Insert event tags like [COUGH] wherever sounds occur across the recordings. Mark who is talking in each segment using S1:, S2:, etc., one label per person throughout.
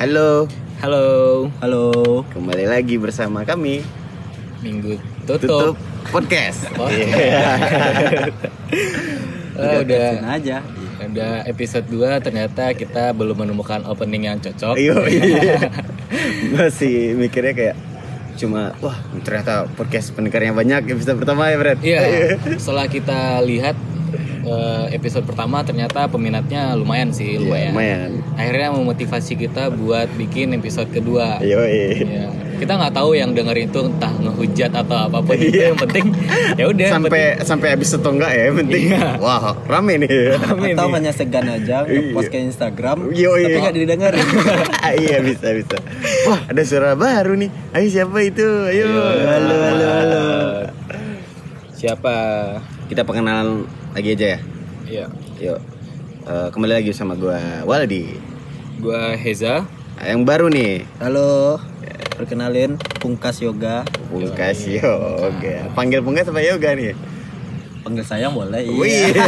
S1: Halo,
S2: Halo,
S3: Halo.
S1: kembali lagi bersama kami
S2: minggu
S1: Tutup
S2: tutup.
S1: Podcast.
S2: Podcast. [LAUGHS]
S1: Iya.
S2: Ah, udah
S3: aja.
S2: udah episode 2 ternyata kita belum menemukan opening yang cocok.
S1: Iya, [LAUGHS] iya. Masih mikirnya kayak cuma wah ternyata podcast pendengarnya banyak episode pertama ya Fred.
S2: Iya, [LAUGHS] setelah kita lihat eh, episode pertama ternyata peminatnya lumayan sih,
S1: Iya,
S2: lumayan.
S1: lumayan.
S2: Akhirnya memotivasi kita buat bikin episode kedua.
S1: Iya, iya.
S2: Iya. Kita nggak tahu yang dengerin itu entah ngehujat atau apa pun itu
S1: Iya.
S2: yang penting ya udah
S1: Sampai sampai habis atau enggak ya, yang penting.
S2: Iya.
S1: Wah, rame nih.
S2: penting-
S3: Atau
S2: Ini.
S3: hanya segan aja ngepost ke Instagram,
S1: Yo,
S3: tapi
S1: iya.
S3: nggak didengerin. [LAUGHS]
S1: iya bisa bisa. Wah ada suara baru nih. Ayo siapa itu? Ayo.
S3: Halo, halo, halo.
S2: Siapa?
S1: Kita perkenalan lagi aja ya.
S2: Iya.
S1: Yuk. Eh, kembali lagi sama gua Waldi.
S2: Gua Heza.
S1: Nah, yang baru nih.
S3: Halo. Perkenalin Pungkas Yoga.
S1: Pungkas yoga. Panggil pungkas apa yoga nih?
S3: Panggil sayang boleh.
S1: Wih.
S3: Iya.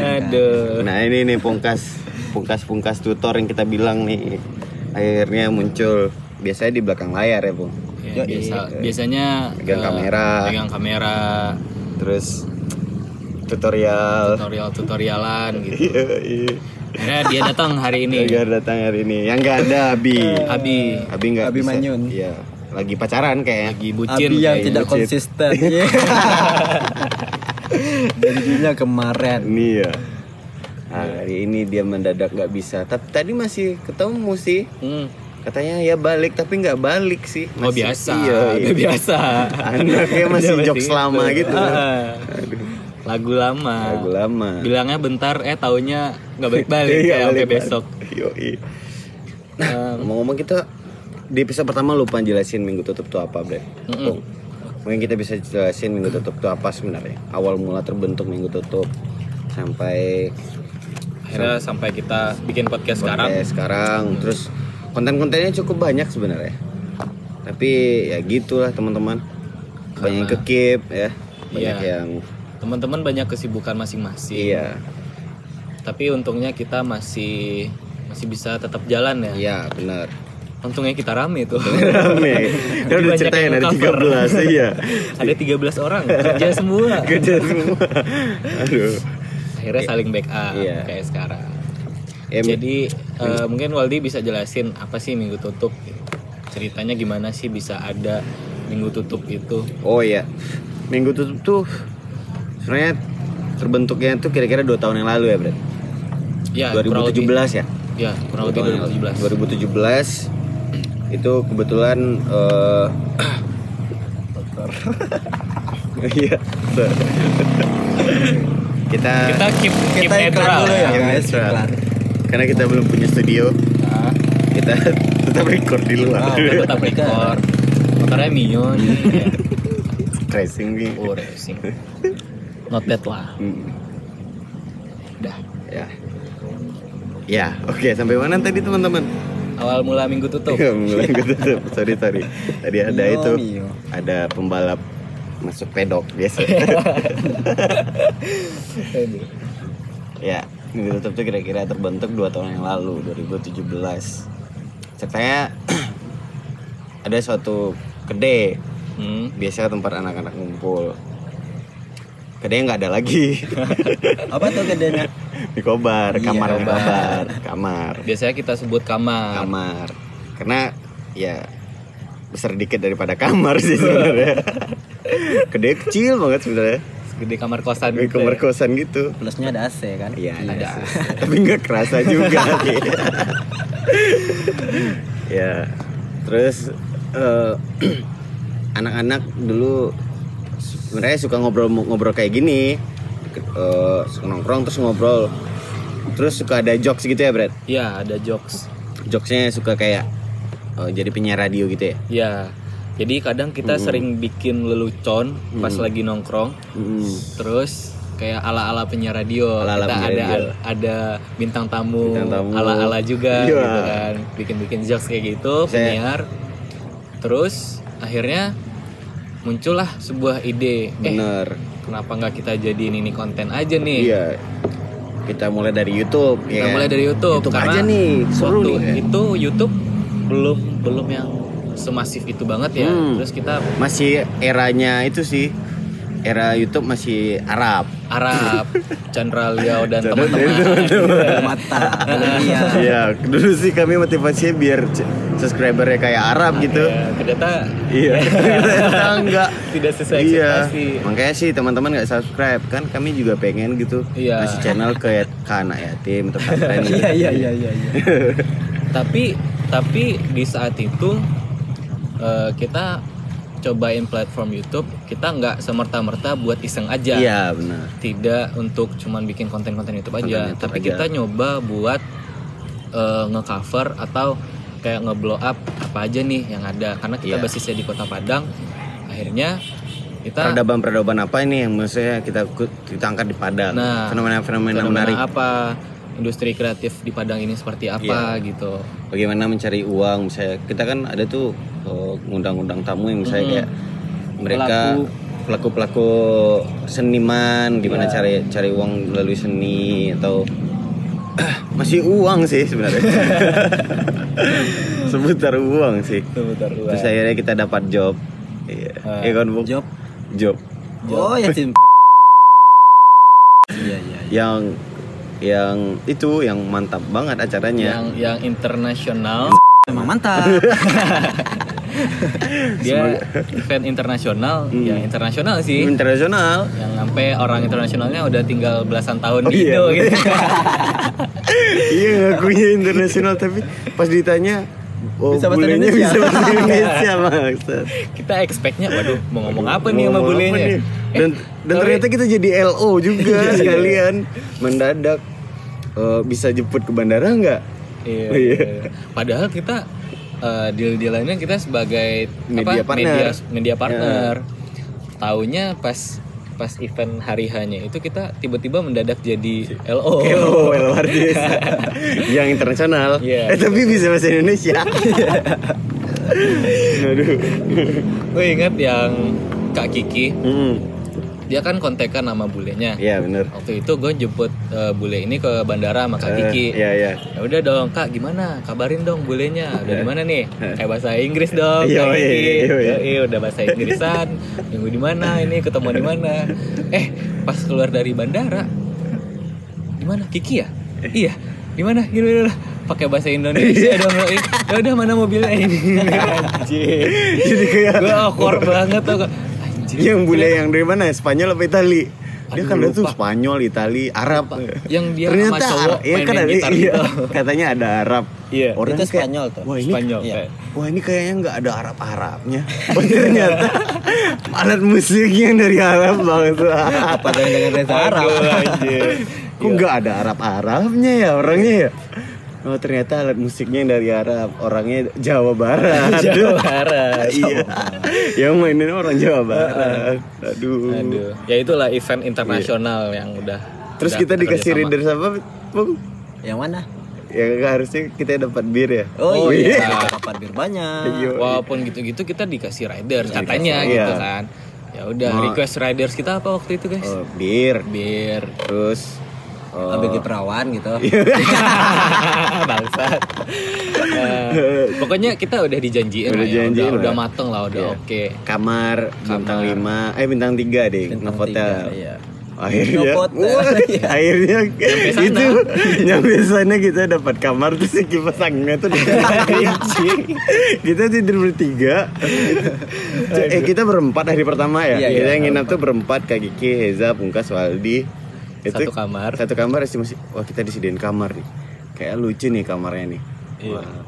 S3: [LAUGHS]
S2: Aduh.
S1: Nah ini nih pungkas pungkas pungkas tutor yang kita bilang nih akhirnya muncul biasanya di belakang layar ya bung.
S2: Ya, biasa, biasanya
S1: Pegang
S2: eh,
S1: kamera.
S2: pegang kamera,
S1: Terus tutorial.
S2: tutorial tutorialan gitu.
S1: Iya iya.
S2: Akhirnya dia datang hari ini.
S1: Yoga datang hari ini. Yang nggak ada Abi.
S2: Abi
S1: Abi nggak
S3: Abi
S1: bisa.
S3: Manyun.
S1: Iya. Lagi pacaran kayaknya.
S2: lagi bucin.
S3: Abi yang tidak
S1: bucin.
S3: konsisten. [LAUGHS] Iya. Janjinya kemarin.
S1: Ini ya. Nah, hari ini dia mendadak nggak bisa. Tapi tadi masih ketemu sih.
S2: Hmm.
S1: Katanya ya balik tapi nggak balik sih.
S2: Oh
S1: Masih-
S2: biasa,
S1: Iya, iya.
S2: biasa.
S1: Anaknya masih
S2: Udah
S1: jokes lama gitu.
S2: Ah. Lagu lama.
S1: Lagu lama.
S2: Bilangnya bentar, eh taunya nggak balik-balik [LAUGHS]
S1: Iya,
S2: kayak
S1: balik-balik.
S2: besok.
S1: Yoi.
S2: Um,
S1: Ngomong-ngomong kita di episode pertama lupa jelasin minggu tutup tuh apa, Bre?
S2: Mm-mm.
S1: Bung, Mungkin kita bisa jelasin minggu tutup tuh apa sebenarnya. Awal mula terbentuk minggu tutup sampai
S2: akhirnya sampai kita bikin podcast sekarang.
S1: podcast sekarang. Terus konten-kontennya cukup banyak sebenarnya. Tapi ya gitulah teman-teman. Banyak yang kekip ya. Banyak
S2: Iya.
S1: yang
S2: Teman-teman banyak kesibukan masing-masing.
S1: iya.
S2: Tapi untungnya kita masih masih bisa tetap jalan ya.
S1: Iya, benar.
S2: Untungnya kita rame tuh.
S1: Rame. [LAUGHS] Kan udah ceritain ada
S2: cover.
S1: 13, iya. [LAUGHS]
S2: Ada 13 orang kerja semua. [LAUGHS]
S1: Kerja semua. Aduh.
S2: Akhirnya saling backup
S1: Iya.
S2: kayak sekarang.
S1: Ya,
S2: Jadi eh, mungkin Waldi bisa jelasin apa sih minggu tutup? Ceritanya gimana sih bisa ada minggu tutup itu?
S1: Oh iya, minggu tutup tuh sebenarnya terbentuknya tuh kira-kira dua tahun yang lalu ya, Bre.
S2: Ya, kurang
S1: 2017
S2: lebih-
S1: ya.
S2: Ya, kurang lebih 2017.
S1: 2017 itu kebetulan eh [LAUGHS] Iya. kita
S2: Kita keep keep
S3: Kita dulu ya. Iklan.
S1: Karena kita belum punya studio,
S2: Nah,
S1: kita [LAUGHS] tetap record di luar.
S3: Wow.
S2: kita tetap record. Motornya Mio nih. [LAUGHS]
S1: Racing nih.
S2: Oh, racing. Not bad lah.
S1: Hmm,
S2: Udah.
S1: ya. Ya, oke sampai mana tadi teman-teman?
S2: Awal mula minggu tutup.
S1: Iya, mulai gue tutup. Sorry, sorry. Tadi ada
S3: Mio,
S1: itu,
S3: Mio.
S1: ada pembalap masuk pedok biasa. [LAUGHS] Ya, minggu tutup tuh kira-kira terbentuk dua tahun yang lalu, 2017. Ceritanya [CLEARS THROAT] ada suatu kedai,
S2: Hmm.
S1: biasa tempat anak-anak ngumpul. Kedai nggak ada lagi. [LAUGHS]
S3: Apa tuh gedenya?
S1: Di kobar,
S3: Iya,
S1: kamar
S2: kobar.
S1: kobar, kamar.
S2: Biasanya kita sebut kamar.
S1: kamar karena ya besar dikit daripada kamar sih sebenarnya [LAUGHS] gede kecil banget sebenarnya
S2: Gede kamar kosan
S1: Kayak
S2: gitu.
S1: kamar
S2: ya.
S1: kosan gitu
S3: Plusnya ada AC kan?
S1: iya
S2: Ada.
S1: ada [LAUGHS] tapi nggak kerasa juga [LAUGHS] sih ya terus eh, [CLEARS THROAT] anak-anak dulu sebenarnya suka ngobrol-ngobrol kayak gini Eh, suka nongkrong terus ngobrol terus suka ada jokes gitu ya Brad
S2: Iya, ada jokes.
S1: jokesnya suka kayak eh, jadi penyiar radio gitu ya
S2: Ya. Jadi kadang kita sering bikin lelucon pas lagi nongkrong.
S1: Hmm.
S2: Terus kayak ala-ala penyiar radio.
S1: Ala-ala
S2: kita
S1: penyiar
S2: ada
S1: radio.
S2: ada bintang tamu, ala-ala juga
S1: Iya.
S2: gitu kan. Bikin-bikin jokes kayak gitu,
S1: Saya-
S2: penyiar. Terus akhirnya muncullah sebuah ide. Eh,
S1: bener
S2: kenapa nggak kita jadiin ini konten aja nih?
S1: iya kita mulai dari YouTube
S2: kita
S1: ya.
S2: mulai dari YouTube,
S1: YouTube
S2: karena
S1: aja nih seru
S2: waktu
S1: nih
S2: itu YouTube belum belum yang semasif itu banget ya
S1: Hmm.
S2: terus kita
S1: masih eranya itu sih era YouTube masih Arab
S2: Arab [LAUGHS] Chandra Liao dan teman-teman
S3: mata Iya.
S1: Iya, dulu sih kami motivasinya biar subscribernya kayak Arab gitu.
S2: Ya, ternyata
S1: Iya, [LAUGHS] ternyata enggak.
S2: tidak sesuai
S1: Iya,
S2: ekspektasi
S1: makanya sih teman-teman nggak subscribe kan kami juga pengen gitu
S2: Iya.
S1: ngasih channel ke, ke anak yatim atau [LAUGHS] pesantren gitu.
S3: Iya iya iya iya. iya.
S2: tapi tapi di saat itu eh, kita cobain platform YouTube kita nggak semerta-merta buat iseng aja
S1: Iya benar.
S2: tidak untuk cuman bikin konten-konten YouTube aja
S1: Konten YouTube
S2: tapi
S1: aja.
S2: kita nyoba buat eh, ngecover atau kayak ngeblow up apa aja nih yang ada karena kita
S1: Iya.
S2: basisnya di Kota Padang akhirnya kita
S1: Peradaban-peradaban apa ini yang maksudnya kita kita angkat di Padang?
S2: Nah,
S1: Fenomena-fenomena
S2: fenomena
S1: menarik.
S2: apa industri kreatif di Padang ini seperti apa
S1: Iya.
S2: gitu
S1: Bagaimana mencari uang misalnya kita kan ada tuh eh, ngundang-undang tamu yang misalnya
S2: Mm-mm.
S1: kayak mereka
S2: Pelaku.
S1: pelaku-pelaku seniman gimana
S2: Iya.
S1: cari cari uang melalui seni atau [CLEARS THROAT] masih uang sih sebenarnya [LAUGHS] seputar uang sih
S2: sebentar
S1: terus akhirnya kita dapat job iya
S2: Ah.
S1: Iya kan Bu?
S3: Job.
S1: job
S3: Oh ya tim. [LAUGHS] Iya iya. iya.
S1: yang yang itu yang mantap banget acaranya.
S2: Yang yang internasional.
S3: Memang mantap. [LAUGHS]
S2: dia event internasional.
S1: Hmm.
S2: ya internasional sih.
S1: Internasional.
S2: Yang sampai orang internasionalnya udah tinggal belasan tahun
S1: Oh,
S2: di
S1: iya.
S2: Indo gitu. [LAUGHS]
S1: Iya ngakunya internasional tapi pas ditanya oh
S3: Bisa bahasa Indonesia.
S1: bisa bahasa [LAUGHS] Indonesia maksud
S2: kita expectnya waduh mau ngomong apa nih sama bulenya? Eh,
S1: dan dan ternyata kita jadi LO juga
S2: Iya, iya.
S1: sekalian mendadak Eh, bisa jemput ke bandara nggak
S2: Iya,
S1: Oh, iya.
S2: iya. Padahal kita uh, deal-dealannya kita sebagai
S1: Media
S2: apa,
S1: partner.
S2: media media partner. Taunya pas pas event hari hanya itu kita tiba-tiba mendadak jadi LO.
S1: LO biasa yang internasional.
S2: Iya.
S1: eh, tapi bisa bahasa Indonesia. [LAUGHS] Aduh.
S2: Gue ingat yang Kak Kiki,
S1: Hmm,
S2: dia kan kontekan nama bulenya.
S1: iya bener.
S2: Waktu itu gue jemput uh, bule ini ke bandara sama Kak Kiki.
S1: Eh, iya iya.
S2: Ya udah dong kak gimana? Kabarin dong bulenya. Udah di mana nih? Kayak bahasa Inggris dong
S1: Yoi,
S2: Kak Kiki.
S1: yoi.
S2: Yoi, udah bahasa Inggrisan. Minggu di mana ini? Ketemu di mana? Eh pas keluar dari bandara di mana? Kiki ya? Iya. Di mana? Gimana pakai bahasa Indonesia dong ya udah mana mobilnya? Ini [LAUGHS] anjir.
S1: Jadi kayak
S2: gue awkward banget tuh anjir
S1: yang bule yang dari mana Spanyol apa Itali dia
S2: Aduh,
S1: kan ada tuh
S2: lupa.
S1: Spanyol Itali Arab
S2: Yang dia
S1: ternyata
S2: sama cowok
S1: ya kan ada iya,
S2: gitu. [LAUGHS]
S1: katanya ada Arab
S2: Iya.
S1: orang
S3: Itu
S1: kayak,
S3: Spanyol tuh.
S1: wah ini
S2: Spanyol
S3: Iya.
S2: kayak.
S1: Wah ini kayaknya nggak ada Arab Arabnya. [LAUGHS] Oh, ternyata [LAUGHS] alat musiknya yang dari Arab banget.
S3: Apa dengan dengan Arab?
S2: Aduh, anjir.
S1: Kok nggak ada Arab Arabnya ya orangnya ya? Oh ternyata alat musiknya yang dari Arab, orangnya Jawa Barat. [LAUGHS]
S2: Jawa Barat. [LAUGHS]
S1: iya. Yang mainin orang Jawa Barat. Aduh.
S2: Aduh, ya itulah event internasional yang udah.
S1: Terus
S2: udah
S1: kita dikasih
S2: kerjasama.
S1: reader apa, Bung?
S3: Yang mana?
S1: Ya nggak harusnya kita dapat bir ya.
S2: Oh, iya.
S3: Kapan bir banyak.
S1: Iya.
S2: Walaupun gitu-gitu kita dikasih
S1: Dikasih,
S2: katanya
S1: iya.
S2: gitu kan. Ya udah
S1: Oh.
S2: request riders kita apa waktu itu guys?
S1: Oh, bir,
S2: Bir.
S1: terus oh,
S3: ABG perawan gitu. [LAUGHS] [LAUGHS]
S2: Bangsat. Eh, pokoknya kita udah dijanjiin
S1: Udah
S2: lah ya, udah,
S1: lah.
S2: udah mateng lah, udah
S1: Iya.
S2: oke.
S1: kamar bintang
S2: Kamar.
S1: 5 eh bintang 3 deh
S3: Bintang tiga, Iya.
S1: akhirnya wah, [LAUGHS] akhirnya
S2: Nyampe sana.
S1: itu nyampe sana kita dapat kamar terus si kipas anginnya tuh di kita tidur bertiga eh kita berempat hari pertama ya
S3: Iya,
S1: kita
S3: iya,
S1: yang nginap tuh berempat Kak Kiki Heza Pungkas Waldi
S2: Satu kamar.
S1: satu kamar sih masih wah kita disediain kamar nih kayak lucu nih kamarnya nih
S2: Iya.
S1: Wah.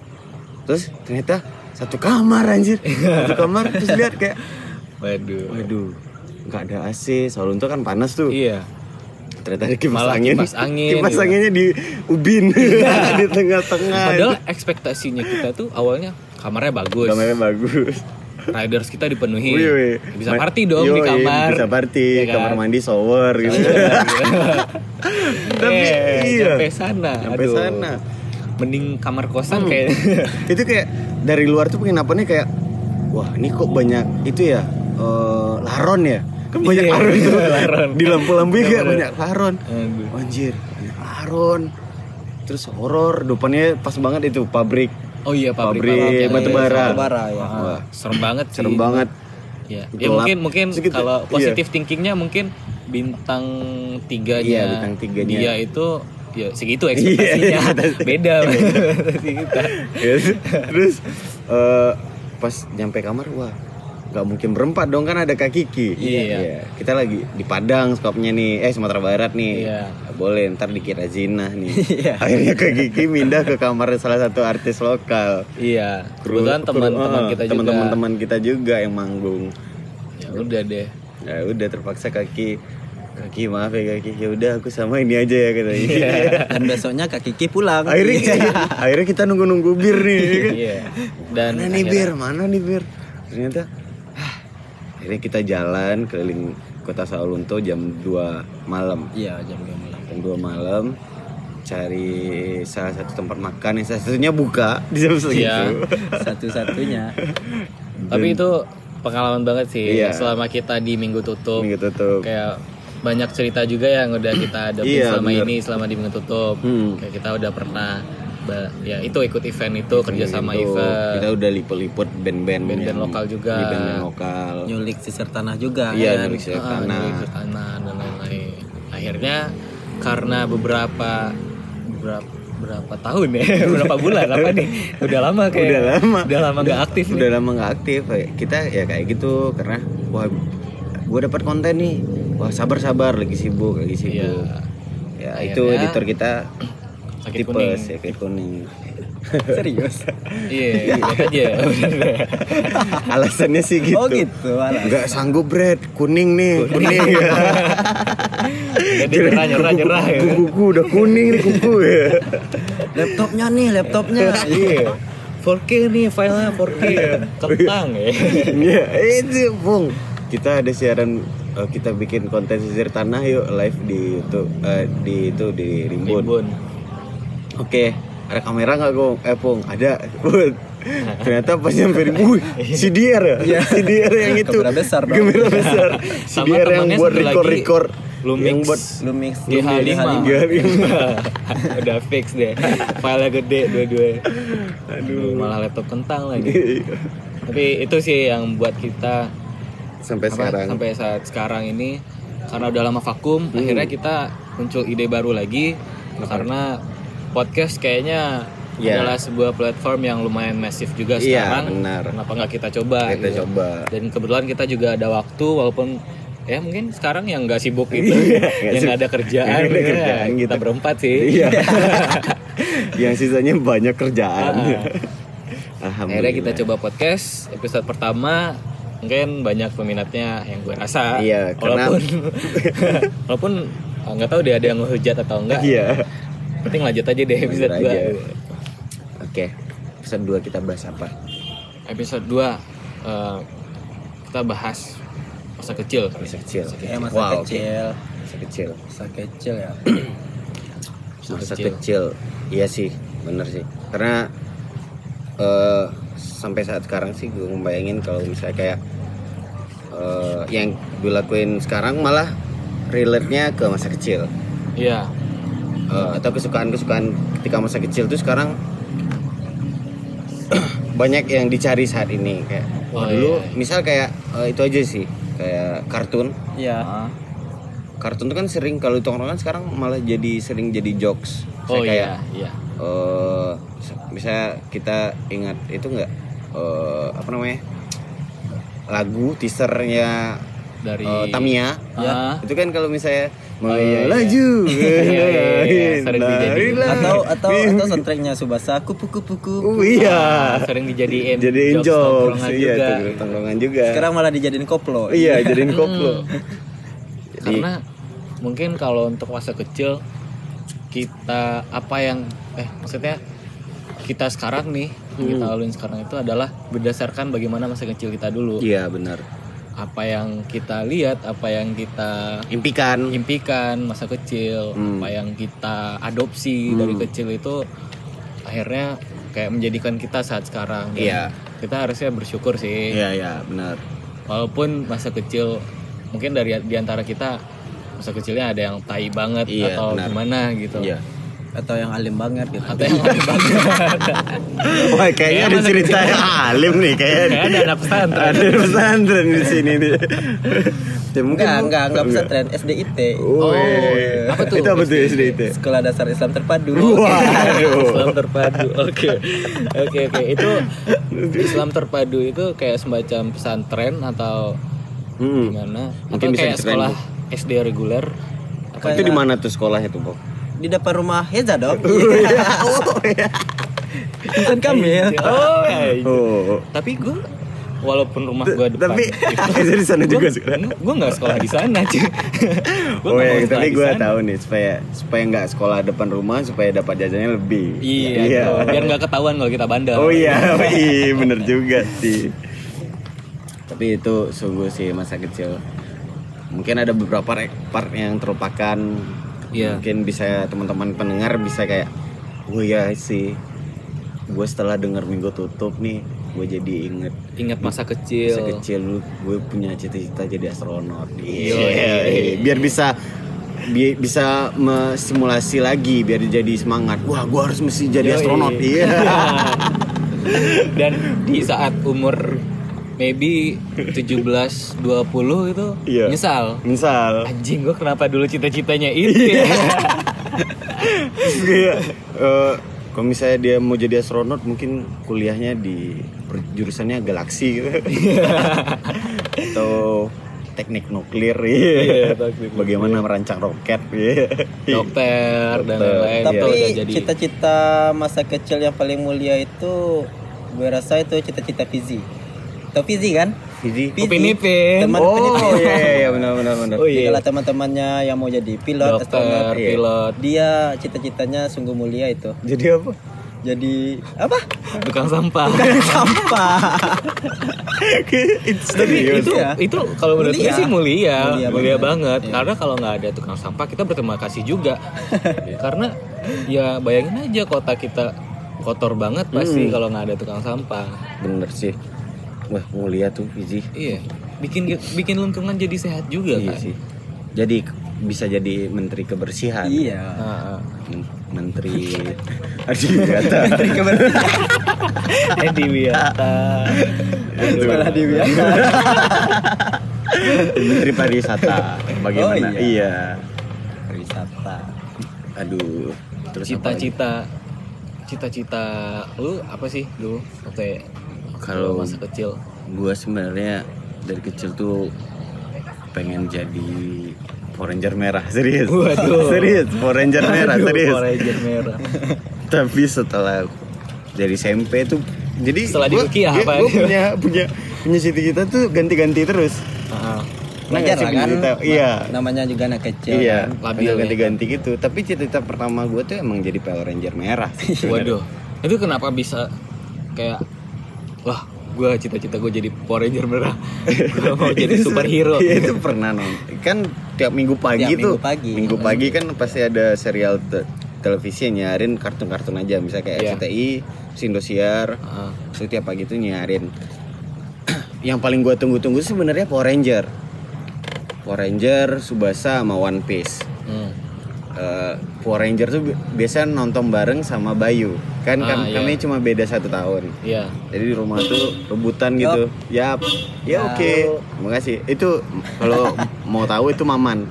S1: terus ternyata satu kamar anjir satu kamar terus lihat kayak
S2: Waduh.
S1: Waduh, nggak ada AC. Soalnya itu kan panas tuh.
S2: Iya.
S1: Ternyata ada kipas
S2: Malah
S1: angin.
S2: kipas angin,
S1: Kipas
S2: gitu.
S1: anginnya di ubin [LAUGHS] di tengah-tengah.
S2: Padahal ekspektasinya kita tuh awalnya kamarnya bagus.
S1: kamarnya bagus.
S2: Riders kita dipenuhi.
S1: Wih, wih.
S2: Bisa party dong di
S1: Yoi,
S2: kamar.
S1: Bisa party,
S2: Iya kan?
S1: kamar mandi shower gitu. [LAUGHS] Tapi
S2: Eh,
S1: iya.
S2: Sampai sana.
S1: Sampai
S2: aduh.
S1: sana.
S2: Mending kamar kosan
S1: Hmm.
S2: kayak. [LAUGHS]
S1: itu kayak dari luar tuh penginapannya kayak wah ini kok banyak itu ya eh, laron ya kan banyak
S2: Iya,
S1: laron tuh [LAUGHS]
S2: laron.
S1: di lampu-lampu kayak
S2: Bener.
S1: banyak laron
S2: Aduh.
S1: anjir banyak saron terus horor depannya pas banget itu pabrik
S2: Oh iya pabrik,
S1: Pabrik batu bara.
S3: Batu bara ya.
S2: Ah,
S1: Wah,
S2: serem banget sih.
S1: serem banget
S2: Ya, ya mungkin mungkin
S1: Segitu,
S2: kalau
S1: iya.
S2: positif thinkingnya mungkin bintang tiganya
S1: Iya, bintang tiganya.
S2: dia itu ya segitu ekspektasinya
S1: Iya,
S2: beda. [LAUGHS]
S1: Ya, [LAUGHS] terus eh, pas nyampe kamar wah nggak mungkin berempat dong kan ada kak Kiki
S2: Iya.
S1: kita lagi di Padang skopnya nih eh Sumatera Barat nih
S2: Iya.
S1: Nggak boleh ntar dikira zina nih
S3: Iya.
S1: akhirnya kak Kiki pindah ke kamar salah satu artis lokal
S2: Iya,
S1: Kru-
S2: kebetulan teman-teman
S1: eh,
S2: kita juga.
S1: teman-teman teman kita juga yang manggung
S2: Ya udah deh.
S1: ya udah terpaksa kaki kaki maaf ya kaki ya udah aku sama ini aja ya katanya
S2: Iya. [LAUGHS]
S3: Dan besoknya Kak Kiki pulang.
S1: akhirnya akhirnya kita nunggu nunggu bir nih kan?
S2: Iya. Dan
S1: mana nih
S2: akhirnya-
S1: bir mana nih bir ternyata akhirnya kita jalan keliling kota Sawalunto jam 2 malam
S3: Iya, jam 2 malam.
S1: jam 2 malam cari salah satu tempat makan yang salah satunya buka [LAUGHS] di jam segitu
S2: Iya.
S3: Satu-satunya.
S2: Tapi itu pengalaman banget sih
S1: Iya.
S2: selama kita di minggu tutup.
S1: minggu tutup
S2: Kayak banyak cerita juga yang udah kita hadapin
S1: Iya,
S2: selama
S1: bener.
S2: ini selama di minggu tutup.
S1: Hmm.
S2: Kayak kita udah pernah ba- ya itu ikut event itu kerja sama
S1: Gitu.
S2: event.
S1: kita udah liput-liput band-band
S2: Band-band lokal juga.
S1: di band-band lokal
S3: Nyulik sisir tanah juga.
S1: iya
S3: kan?
S1: nyulik sisir
S2: Ah,
S1: tanah
S2: nyulik tanah dan lain-lain. Akhirnya karena beberapa beberapa berapa tahun ya [LAUGHS] berapa bulan apa nih udah lama kayak
S1: Udah lama.
S2: udah lama nggak aktif nih.
S1: udah lama nggak aktif Kayak kita ya kayak gitu karena wah gue dapat konten nih wah sabar sabar lagi sibuk lagi sibuk
S2: Iya.
S1: ya itu
S2: Akhirnya
S1: editor kita
S2: sakit
S1: tipes
S2: kuning
S1: ya kayak kuning [LAUGHS]
S3: Serius. [LAUGHS]
S2: iya lihat aja [LAUGHS]
S1: alasannya sih gitu
S3: Oh gitu. alas.
S1: nggak sanggup bread kuning nih kuning ya
S2: jadi nyerah nyerah nyerah ya.
S1: kuku udah kuning nih kuku ya
S3: Laptopnya nih, laptopnya.
S2: iya 4K nih filenya 4K kentang ya
S1: Iya, itu Bung. Kita ada siaran eh, kita bikin konten sisir tanah yuk live di YouTube eh, di itu di Rimbun.
S2: Rimbun
S1: Oke, ada kamera nggak Gong? Eh Pung, ada. Ternyata pas nyampe di wih, si Dier ya, si Dier yang itu.
S3: Kamera besar dong.
S1: Kamera besar. Si
S2: Sama
S1: Dier yang buat
S2: lagi,
S1: record-record.
S2: Lumix.
S1: Yang buat
S3: Lumix
S2: GH5 [LAUGHS]
S1: GH5.
S2: udah fix deh filenya gede dua-dua aduh malah laptop kentang lagi tapi itu sih yang buat kita
S1: Sampai
S2: apa,
S1: sekarang.
S2: sampai saat sekarang ini karena udah lama vakum
S1: Hmm.
S2: akhirnya kita muncul ide baru lagi karena podcast kayaknya
S1: Ya.
S2: adalah sebuah platform yang lumayan masif juga
S1: Iya,
S2: sekarang
S1: benar.
S2: kenapa nggak kita coba
S1: Kita
S2: gitu.
S1: coba.
S2: dan kebetulan kita juga ada waktu walaupun ya mungkin sekarang yang nggak sibuk itu
S1: Iya,
S2: yang nggak ada kerjaan,
S1: ada
S2: ya,
S1: kerjaan
S2: kita
S1: gitu.
S2: berempat sih
S1: Iya. [LAUGHS] yang sisanya banyak kerjaan.
S2: Ah. akhirnya kita coba podcast episode pertama mungkin banyak peminatnya yang gue rasa
S1: Iya, karena-
S2: walaupun [LAUGHS] walaupun nggak tahu deh ada yang ngehujat atau enggak
S1: Iya.
S2: Penting lanjut aja deh episode
S1: Lanjut
S2: 2
S1: aja. Oke. Episode 2 kita bahas apa?
S2: episode 2 eh, kita bahas masa kecil kali.
S1: Masa kecil.
S3: Kayak masa
S1: Wow,
S3: kecil.
S1: Masa kecil.
S3: Masa kecil ya.
S1: Masa
S2: kecil.
S1: kecil. Iya sih, bener sih. Karena eh sampai saat sekarang sih gue ngebayangin kalau misalnya kayak eh yang gue lakuin sekarang malah relate-nya ke masa kecil.
S2: iya
S1: Eh, atau kesukaan-kesukaan ketika masa kecil tuh sekarang [CLEARS THROAT] banyak yang dicari saat ini kayak
S2: Oh,
S1: dulu
S2: iya.
S1: misal kayak eh, itu aja sih kayak kartun
S3: Iya.
S2: Ah.
S1: kartun tuh kan sering kalau tongkrongan sekarang malah jadi sering jadi jokes
S2: oh
S1: Saya kayak
S2: iya iya
S1: eh misalnya kita ingat itu nggak eh, apa namanya lagu teasernya
S2: dari
S1: eh, Tamiya
S2: Ah.
S1: itu kan kalau misalnya
S2: Oh, iya, iya.
S1: melaju [LAUGHS]
S2: Iya, iya. Sering dijadiin.
S3: Atau atau atau soundtracknya Subasa kupu kupu
S1: Oh, iya
S2: sering dijadiin
S1: jadiin
S2: jokes
S1: iya
S2: juga.
S1: tuh tongkrongan juga
S3: Sekarang malah dijadiin koplo.
S1: iya jadiin koplo
S2: Hmm. [LAUGHS]
S1: jadi
S2: karena mungkin kalau untuk masa kecil kita apa yang eh maksudnya kita sekarang nih yang kita
S1: Hmm.
S2: laluin sekarang itu adalah berdasarkan bagaimana masa kecil kita dulu
S1: iya benar
S2: apa yang kita lihat apa yang kita
S1: impikan
S2: impikan masa kecil
S1: Hmm.
S2: apa yang kita adopsi
S1: Hmm.
S2: dari kecil itu akhirnya kayak menjadikan kita saat sekarang
S1: Iya.
S2: kita harusnya bersyukur sih
S1: iya iya benar
S2: walaupun masa kecil mungkin dari di antara kita masa kecilnya ada yang tai banget
S1: Iya,
S2: atau
S1: benar.
S2: gimana gitu
S1: Iya.
S3: Atau yang alim banget gitu.
S2: atau yang paling banget [LAUGHS]
S1: Wah, kayaknya ada cerita yang alim nih kayaknya.
S2: Kayak ada anak pesantren.
S1: Ada pesantren di sini nih. Ya, mungkin
S3: Enggak, enggak, enggak pesantren, SDIT.
S1: Oh,
S2: iya. Apa tuh?
S1: Itu apa tuh SDIT?
S3: Sekolah Dasar Islam Terpadu.
S1: Waduh. [LAUGHS]
S2: Islam terpadu. Oke. Oke oke. Itu Islam terpadu itu kayak semacam pesantren atau
S1: Hmm.
S2: gimana?
S1: Mungkin
S2: atau
S1: bisa
S2: kayak sekolah SD reguler?
S1: Itu di mana tuh sekolahnya tuh, Pok?
S3: Di depan rumah Heza dong. [LAUGHS]
S1: Oh, [LAUGHS]
S3: Insan Kamil.
S2: Oh, ya.
S1: Oh.
S2: Tapi gue walaupun rumah gue depan
S1: Tapi itu [LAUGHS] di sana juga sekarang.
S2: gue nggak sekolah di sana cuy
S1: Oh
S2: nggak
S1: ya, tapi gue tahu nih supaya supaya nggak sekolah depan rumah supaya dapat jajannya lebih.
S2: iya, tuh. biar nggak ketahuan kalau kita bandel
S1: Oh iya, oh iya bener juga sih. Tapi itu sungguh sih masa kecil. Mungkin ada beberapa part yang terlupakan.
S2: Iya.
S1: Mungkin bisa teman-teman pendengar bisa kayak, oh ya sih. Gue setelah denger minggu tutup nih, gue jadi inget
S2: ingat masa kecil
S1: masa kecil dulu gue punya cita-cita jadi astronot.
S2: Iya.
S1: Iya. Biar bisa bi- bisa simulasi lagi biar jadi semangat. Wah, gue harus mesti jadi
S2: Yoi.
S1: astronot. Iya. [LAUGHS]
S2: dan di saat umur maybe 17 20 itu
S1: Iya.
S2: nyesal
S1: Misal
S2: anjing gue kenapa dulu cita-citanya itu ya
S1: Iya. Eh, kalau misalnya dia mau jadi astronot mungkin kuliahnya di jurusannya galaksi gitu. [LAUGHS] atau teknik nuklir
S2: Iya,
S1: iya.
S2: teknik
S1: bagaimana merancang roket iya.
S2: dokter dan lain-lain
S3: Tapi
S2: ya udah jadi
S3: cita-cita masa kecil yang paling mulia itu gue rasa itu cita-cita Fizi. Tau Fizi kan?
S1: Jadi
S3: Fizi.
S2: Upin Ipin.
S3: Teman
S1: oh iya iya iya, benar benar benar
S2: Oh, iya.
S3: Itulah teman-temannya yang mau jadi pilot,
S2: dokter
S3: astronot.
S1: Iya.
S2: pilot
S3: Dia cita-citanya sungguh mulia itu.
S1: jadi apa
S3: Jadi apa?
S2: tukang sampah
S3: Sampah. [LAUGHS]
S1: It's
S2: tapi itu
S3: ya.
S2: itu kalau menurut gue
S3: Mulia.
S2: sih mulia
S3: Mulia
S2: mulia,
S3: banget.
S2: banget
S3: Iya.
S2: karena kalau nggak ada tukang sampah kita berterima kasih juga karena ya bayangin aja kota kita kotor banget pasti
S1: Hmm.
S2: kalau nggak ada tukang sampah
S1: bener sih wah mulia tuh Fizi.
S2: Iya. Bikin bikin lingkungan jadi sehat juga
S1: iya
S2: kan?
S1: sih. Jadi bisa jadi menteri kebersihan.
S3: Iya.
S1: Men- menteri [LAUGHS] Adiwiyata
S3: Menteri kebersihan. [LAUGHS]
S2: Edi Wiyata
S3: Sekolah di Wiata.
S1: menteri pariwisata bagaimana?
S3: Oh, iya.
S1: iya.
S3: Wisata.
S1: aduh. Terus
S2: cita-cita cita-cita lu apa sih dulu waktu
S1: Kalau-
S2: masa kecil
S1: gua sebenarnya dari kecil tuh pengen jadi Power Ranger merah [LAUGHS] serius
S2: Waduh.
S1: serius Power Ranger merah
S2: Aduh,
S1: serius
S2: Ranger merah [LAUGHS]
S1: tapi setelah dari SMP tuh jadi
S2: Setelah
S1: gua-
S2: di Uki apa?
S1: gua punya punya punya cita-cita tuh ganti-ganti terus
S2: Heeh.
S1: Nah,
S3: Wajar lah kan?
S1: cita- iya
S3: Namanya juga anak kecil.
S1: iya
S3: kan?
S2: Labil
S1: tinggal
S2: ya.
S1: ganti-ganti gitu tapi cita-cita pertama gue tuh emang jadi Power Ranger merah [LAUGHS]
S2: Waduh, itu kenapa bisa kayak wah gue cita-cita gue jadi Power Ranger merah, [LAUGHS] gue mau jadi superhero.
S1: Iya [LAUGHS] itu pernah nonton. Kan tiap minggu pagi
S3: Tiap
S1: tuh.
S3: minggu pagi.
S1: Minggu pagi kan pasti ada serial te- televisi yang nyarin kartun-kartun aja, misalnya kayak
S2: Iya.
S1: RCTI, Indosiar.
S2: Heeh.
S1: Itu tiap pagi tuh nyarin. [CLEARS THROAT] yang paling gua tunggu-tunggu sebenarnya Power Ranger. Power Ranger, Subasa sama One Piece. Eh, Power Ranger tuh bi- biasa nonton bareng sama Bayu. Kan
S2: Ah,
S1: kan-
S2: iya.
S1: kami cuma beda satu tahun.
S2: Iya.
S1: Jadi di rumah tuh rebutan gitu. Yap. Ya
S3: Ya.
S1: oke. Terima kasih. Itu kalau [LAUGHS] mau tahu itu Maman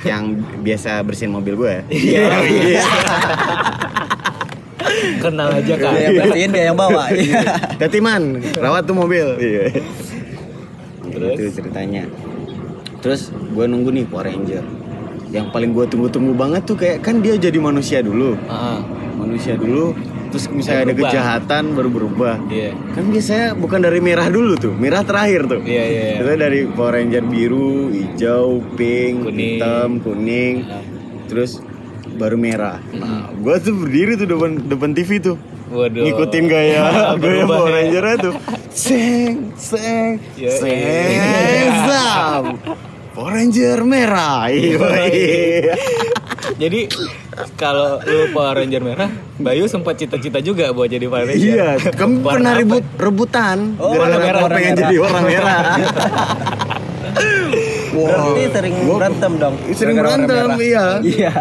S1: yang biasa bersihin mobil gue. Iya. [LAUGHS]
S2: Kenal aja kan.
S3: Dia yang bersihin dia yang bawa. Iya.
S1: Tetiman, rawat tuh mobil. Iya.
S2: Terus?
S1: Itu ceritanya. Terus gue nunggu nih Power Ranger. Yang paling gue tunggu-tunggu banget tuh kayak kan dia jadi manusia dulu.
S2: Heeh.
S1: Manusia dulu. Terus misalnya ada kejahatan baru berubah.
S2: Iya.
S1: Kan biasanya bukan dari merah dulu tuh, merah terakhir tuh.
S2: Iya, iya, iya.
S1: Itu dari Power Ranger biru, hijau, pink,
S2: Kuning.
S1: hitam, kuning,
S2: Nah.
S1: terus baru merah. Nah, gua tuh berdiri tuh depan depan TV tuh.
S2: Waduh.
S1: Ngikutin gaya [LAUGHS] gaya Power
S2: ya.
S1: Ranger tuh. [LAUGHS] Seng, seng,
S2: Ya,
S1: seng,
S2: iya.
S1: Power Ranger merah. [LAUGHS] Iya.
S2: Jadi kalau lu Power Ranger merah, Bayu sempat cita-cita juga buat jadi Power Ranger.
S1: Iya, kamu pernah ribut rebutan.
S3: Oh, warna merah, warna
S1: pengen
S3: merah.
S1: jadi orang merah.
S3: Berarti sering
S1: Gua-
S3: berantem dong.
S1: Sering berantem, iya.
S3: Iya.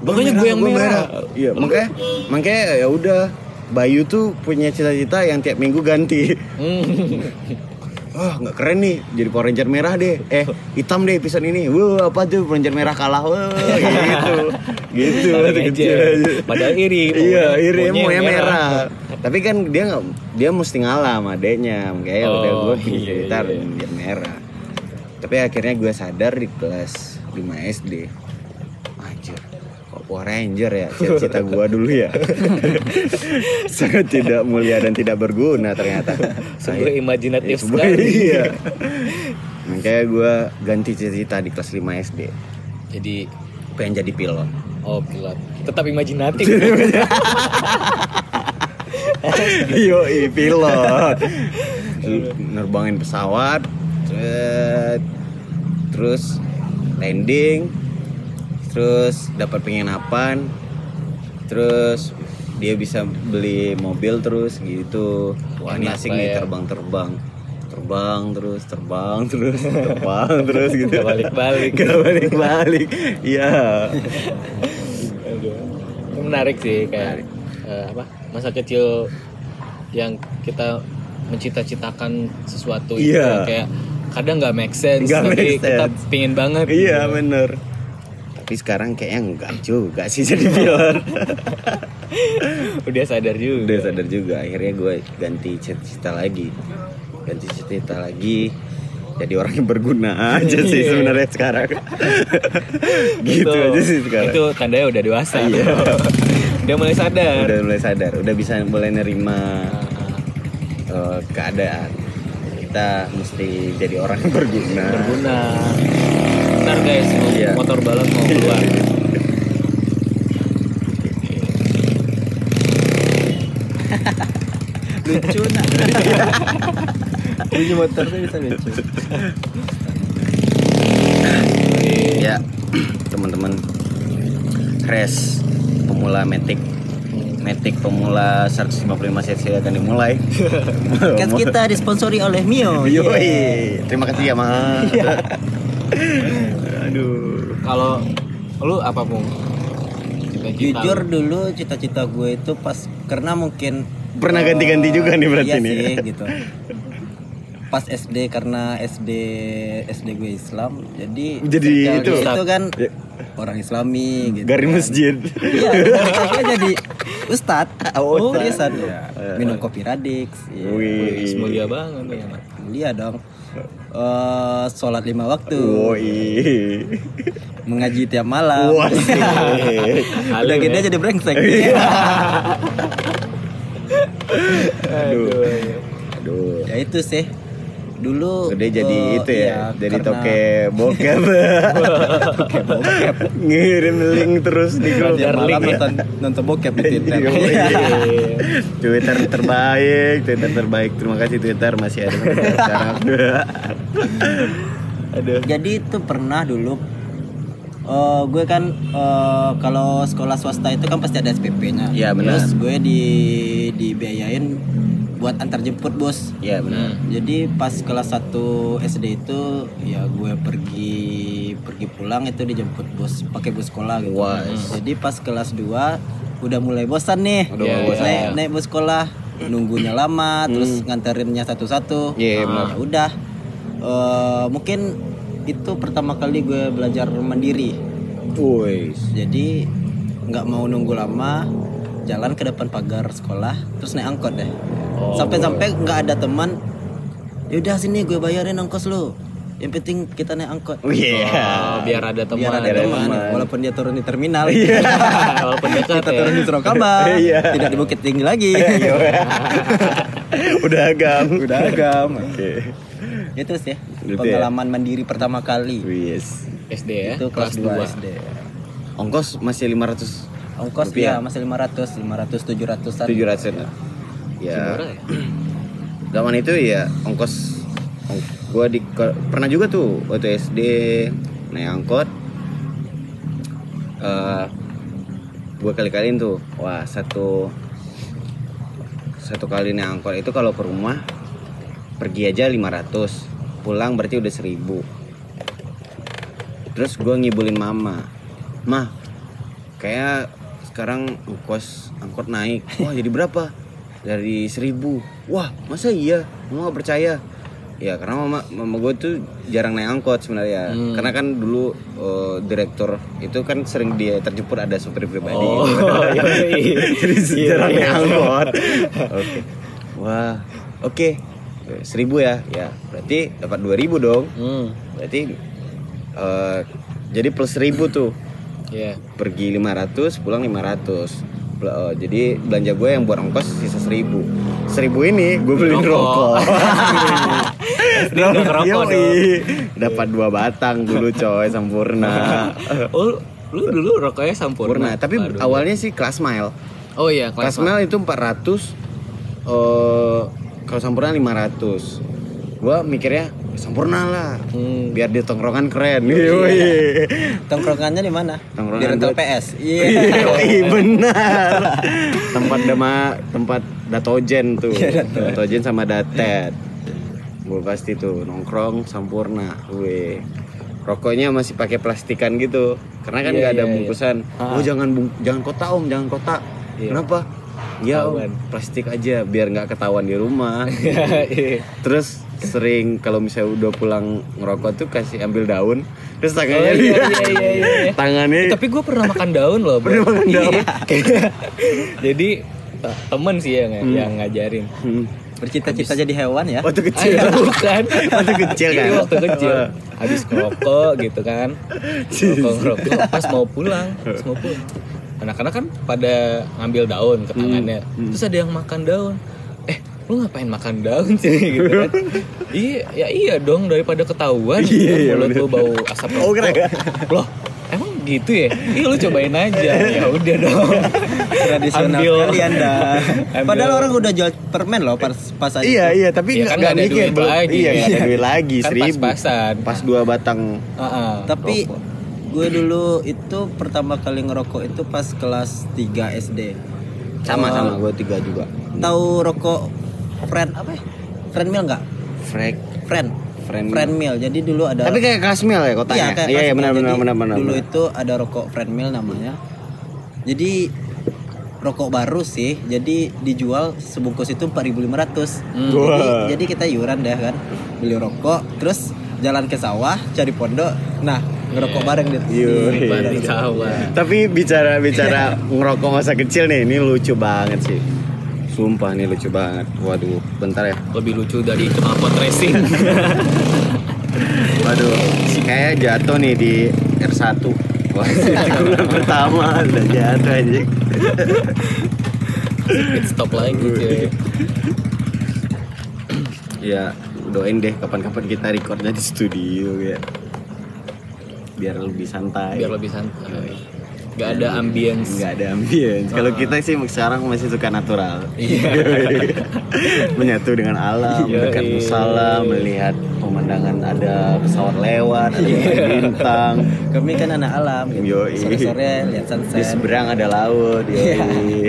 S2: Pokoknya gue yang merah.
S1: Iya, makanya makanya ya udah Bayu tuh punya cita-cita yang tiap minggu ganti. [LAUGHS] Wah nggak keren nih jadi Power Ranger merah deh. Eh hitam deh episode ini. Wah apa tuh Power Ranger merah kalah. Wah gitu. [LAUGHS] Gitu kecil aja.
S2: Padahal iri.
S1: Iya iri
S2: maunya yang
S1: merah. Tapi kan dia nggak Dia mesti ngalah sama adeknya. Makanya
S2: Oh,
S1: udah gue
S2: iya,
S1: cerita
S2: iya.
S1: biar merah. Tapi akhirnya gue sadar di kelas 5 SD Power Ranger ya Cita-cita gue dulu ya [LAUGHS] Sangat tidak mulia dan tidak berguna ternyata
S2: Sungguh
S1: Saya-
S2: imajinatif
S1: Ya,
S2: sekali.
S1: Iya. Makanya gue ganti cita-cita di kelas 5 SD.
S2: Jadi
S1: Pengen jadi pilot.
S2: oh pilot. Tetap imajinatif. [LAUGHS]
S1: Yo, pilot. Nerbangin pesawat. Terus landing. Terus dapat penginapan. Terus dia bisa beli mobil terus gitu. Wah, ini asik nih
S2: ya.
S1: terbang-terbang. Terbang terus, terbang terus, [LAUGHS] terbang terus gitu.
S2: Gak balik-balik. [LAUGHS]
S1: Gak balik-balik. Iya.
S2: Itu menarik sih kayak eh, apa masa kecil yang kita mencita-citakan sesuatu itu
S1: Iya.
S2: kayak kadang nggak make sense
S1: Nggak
S2: tapi
S1: make
S2: kita
S1: sense.
S2: pingin banget
S1: Iya bener Tapi sekarang kayaknya enggak juga sih jadi pilot
S2: udah sadar juga.
S1: Udah sadar juga. Akhirnya gue ganti cita-cita lagi. Ganti cita-cita lagi. Jadi orang yang berguna aja sih
S2: Iya.
S1: sebenarnya sekarang. [LAUGHS] Gitu.
S2: Itu-
S1: aja sih sekarang.
S2: Itu tandanya udah dewasa.
S1: Iya. [LAUGHS]
S2: udah mulai sadar.
S1: Udah mulai sadar. Udah bisa mulai nerima eh, keadaan. Kita mesti jadi orang yang berguna.
S2: Berguna ntar guys. Mau
S1: Iya.
S2: motor balap mau keluar. [LAUGHS]
S3: Lucu nah lucu [LAUGHS] motor tuh bisa lucu.
S1: Ya teman-teman. Res Pemula Matic. Matic pemula 155 cc akan dimulai.
S3: Podcast [LAUGHS] kita disponsori oleh Mio.
S1: Yoi, terima kasih ya mas. Aduh.
S2: kalau lu apa pun Cita-cita
S3: jujur
S2: lu.
S3: dulu cita-cita gue itu pas karena mungkin
S1: Pernah ganti-ganti juga nih berarti
S3: iya
S1: nih.
S3: sih, [LAUGHS] gitu pas SD karena SD SD gue Islam jadi
S1: Jadi itu.
S3: itu kan
S1: Ya.
S3: orang Islami gitu
S1: Garis masjid.
S3: iya jadi ustad [LAUGHS]
S1: Oh,
S3: oh,
S1: ustad.
S3: ya. minum kopi radix iya.
S1: Wih.
S2: Wih, mulia banget ya
S3: mulia dong Eh, sholat lima waktu
S1: Woi.
S3: mengaji tiap malam udah
S2: ya.
S3: jadi brengsek
S1: Aduh. [LAUGHS] Aduh.
S3: ya itu sih dulu
S1: Gede jadi
S3: eh,
S1: itu ya,
S3: iya,
S1: jadi
S3: karena-
S1: toke bokep. [LAUGHS]
S3: toke bokep
S1: Ngirim link terus di grup.
S2: ya.
S3: nonton nonton bokep di Twitter
S1: Yoi. [LAUGHS] Twitter terbaik, Twitter terbaik. Terima kasih Twitter masih ada sekarang. [LAUGHS] Aduh.
S3: jadi itu pernah dulu eh, gue kan eh, kalau sekolah swasta itu kan pasti ada SPP-nya.
S1: Iya, benar.
S3: Terus gue di dibiayain buat antar jemput bos.
S1: Iya benar.
S3: Jadi pas kelas 1 SD itu ya gue pergi pergi pulang itu dijemput bos pakai bus sekolah gitu.
S1: Wah.
S3: Jadi pas kelas 2 udah mulai bosan nih.
S1: Udah
S2: mulai bosan.
S3: naik, naik bus sekolah nunggunya lama terus nganterinnya satu-satu.
S1: Hmm. Iya,
S3: Nah, udah Eh, mungkin itu pertama kali gue belajar mandiri.
S1: Woi.
S3: Jadi nggak mau nunggu lama jalan ke depan pagar sekolah terus naik angkot deh
S2: Oh.
S3: sampai-sampai nggak ada teman yaudah sini gue bayarin ongkos lu yang penting kita naik angkot
S1: Oh iya.
S2: Oh, biar ada teman
S3: biar ada teman walaupun dia turun di terminal [LAUGHS]
S2: walaupun dekat
S3: kita
S2: ya
S3: turun di Surabaya
S1: Iya.
S3: tidak di Bukit Tinggi lagi [LAUGHS]
S1: Udah agam.
S3: udah agam
S1: Oke.
S3: itu sih
S1: Gitu ya.
S3: pengalaman mandiri pertama kali
S1: Wis.
S2: SD ya
S3: itu kelas 2
S2: 2
S3: SD
S1: Ongkos masih 500
S3: ongkos
S1: Rupiah.
S3: ya masih 500 500 700an
S1: 700 ya.
S2: murah ya?
S1: Zaman itu ya ongkos ong, gua di ke- pernah juga tuh waktu SD naik angkot. Eh gua kali-kaliin tuh wah satu satu kali naik angkot itu kalau ke rumah pergi aja 500 pulang berarti udah 1000 terus gua ngibulin mama mah kayak sekarang kos angkot naik wah jadi berapa dari seribu. Wah masa iya? Mama gak percaya. Ya karena mama mama gue tuh jarang naik angkot sebenarnya.
S2: Hmm.
S1: karena kan dulu eh, direktur itu kan sering dia terjemput ada supir pribadi.
S2: Oh, [LAUGHS] iya, iya.
S1: jadi
S2: Iya,
S1: jarang
S2: iya.
S1: naik [LAUGHS] angkot. Oke. Wah oke. Seribu ya? Ya berarti dapat dua ribu dong.
S2: Hmm.
S1: berarti eh, jadi plus seribu tuh.
S2: Iya.
S1: pergi 500 pulang 500 Eh, jadi belanja gue yang buat ongkos sisa 1000 1000 ini gue beli
S2: Rokok.
S1: rokok. [LAUGHS] Dapat dua batang dulu coy sempurna [LAUGHS]
S2: Oh, lu dulu rokoknya sampurna.
S1: sempurna tapi
S2: Waduh.
S1: awalnya sih kelas mile.
S2: Oh iya,
S1: kelas mile itu 400 eh kalau sempurna 500 gue mikirnya sempurna lah
S2: Hmm.
S1: biar di tongkrongan keren Yoi.
S3: Tongkrongannya di mana?
S1: Tongkrongan
S3: Di rental PS. Iya.
S1: Yoi, [LAUGHS] benar. tempat dama tempat datojen tuh. datojen sama datet. Gue pasti tuh nongkrong sempurna. Gue rokoknya masih pakai plastikan gitu. Karena kan
S2: Iya,
S1: nggak ada
S2: iya, iya.
S1: bungkusan.
S2: Ah.
S1: Oh jangan bung jangan kotak om, jangan kotak.
S2: Iya.
S1: Kenapa? Ya om, plastik aja biar nggak ketahuan di rumah. [LAUGHS]
S2: Iya.
S1: Terus sering kalau misalnya udah pulang ngerokok tuh kasih ambil daun terus
S2: Oh
S1: tangannya
S2: iya,
S1: dia
S2: iya, iya, iya, iya.
S1: tangannya
S2: Tapi gue pernah makan daun loh. bro.
S1: Pernah makan daun?
S2: Iya. [LAUGHS] Jadi temen sih yang yang ngajarin.
S1: Hmm.
S3: Bercita-cita jadi hewan ya.
S1: Waktu
S2: Ah,
S1: kecil.
S2: itu bukan. [LAUGHS]
S1: Waktu kecil kan?
S2: Iya, waktu kecil. Habis ngerokok gitu kan. [LAUGHS] Ngerokok ngerokok pas mau pulang, pas mau pulang. Anak-anak kan pada ngambil daun ke tangannya. Terus ada yang makan daun. Eh, lu ngapain makan daun sih [LAUGHS] gitu kan? iya, ya iya dong daripada ketahuan
S1: Iya, iya,
S2: mulut
S1: bener.
S2: lu bau asap
S1: Oh,
S2: rokok.
S1: keren.
S2: Loh, emang gitu ya? Iya lu cobain aja. ya udah dong.
S3: Tradisional
S2: Ambil.
S3: sekali Anda.
S2: Ambil.
S3: Padahal orang udah jual permen loh pas pas aja.
S1: Iya iya tapi
S2: Iya,
S1: nggak
S2: kan
S1: nggak
S2: ada
S1: mikir
S2: duit
S1: belum
S2: lagi,
S1: iya nggak ada
S2: kan?
S1: duit lagi
S2: Kan
S1: seribu
S2: pas-pasan.
S1: pas dua batang
S2: Heeh.
S3: Tapi
S1: Rokok.
S3: gue dulu itu pertama kali ngerokok itu pas kelas 3 SD.
S1: sama sama gue tiga juga
S3: Tahu rokok friend apa ya? Friend meal nggak?
S1: Frek
S3: Friend.
S1: Friend
S3: Friend meal. Jadi dulu ada
S1: tapi kayak kelas mil ya kotanya
S3: Iya, kayak
S1: iya iya
S3: kelas
S1: benar
S3: meal.
S1: benar
S3: Jadi,
S1: benar benar
S3: Dulu
S1: benar.
S3: itu ada rokok friend meal namanya. Jadi rokok baru sih. Jadi dijual sebungkus itu 4.500.
S2: Hmm.
S3: Jadi,
S1: Wah.
S3: jadi kita iuran deh kan. Beli rokok, terus jalan ke sawah cari pondok. Nah, ngerokok
S2: Iya.
S3: bareng.
S2: Balik sawah.
S1: tapi bicara bicara [LAUGHS] ngerokok masa kecil nih ini lucu banget sih sumpah nih lucu banget waduh bentar ya
S2: Lebih lucu dari knalpot racing. [LAUGHS]
S1: waduh si kayak jatuh nih di R1 Wah, [LAUGHS] pertama udah jatuh aja.
S2: Stop lagi cuy.
S1: Ya, doain deh kapan-kapan kita recordnya di studio ya. Biar lebih santai.
S2: Biar lebih santai. Gak ada ambience.
S1: Nggak ada ambience. Kalau
S2: Ah.
S1: kita sih sekarang masih suka natural.
S2: Iya. [LAUGHS]
S1: Menyatu dengan alam,
S2: Iya,
S1: dekat
S2: iya.
S1: musala, melihat pemandangan ada pesawat lewat, ada
S2: Iya.
S1: bintang.
S3: Kami kan anak alam gitu.
S1: Yoi.
S3: Sore-sore lihat
S1: Di
S3: sunset.
S1: seberang ada laut.
S3: Iya.
S1: Yoi.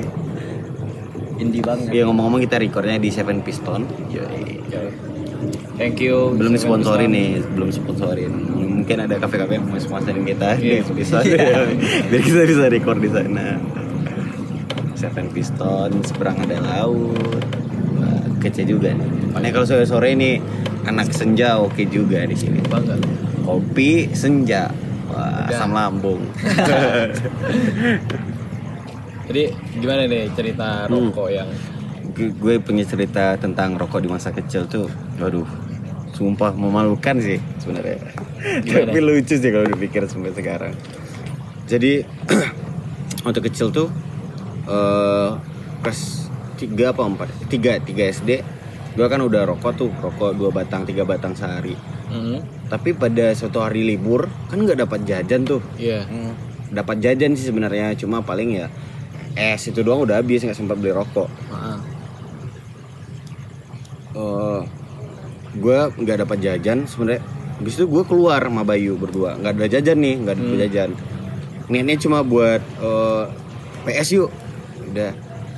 S3: Indie banget.
S1: Iya ngomong-ngomong kita recordnya di Seven Piston. Yoi.
S2: Thank you.
S1: belum
S2: Piston.
S1: nih belum sponsorin mungkin ada kafe-kafe yang mau sponsorin kita
S2: Iya.
S1: di episode biar kita bisa record di sana Seven Piston seberang ada laut Wah, kece juga nih makanya kalau sore-sore ini anak senja oke juga di sini
S2: Bangga.
S1: kopi senja Wah,
S2: Udah.
S1: asam lambung [LAUGHS]
S2: Jadi gimana nih cerita
S1: Hmm.
S2: rokok yang
S1: Gu- gue punya cerita tentang rokok di masa kecil tuh waduh sumpah memalukan sih sebenarnya. Tapi lucu sih kalau dipikir sampai sekarang. Jadi [CLEARS THROAT] waktu kecil tuh eh kelas tiga apa empat? Tiga tiga SD gue kan udah rokok tuh rokok dua batang tiga batang sehari.
S2: Hmm,
S1: tapi pada suatu hari libur kan nggak dapat jajan tuh.
S2: Iya.
S3: Hmm.
S1: dapat jajan sih sebenarnya cuma paling ya es itu doang udah habis nggak sempat beli rokok. Eh gue nggak dapat jajan sebenarnya. Habis itu gue keluar sama Bayu berdua. Nggak ada jajan nih nggak ada
S2: Hmm.
S1: jajan. Niatnya cuma buat eh, PS yuk. Udah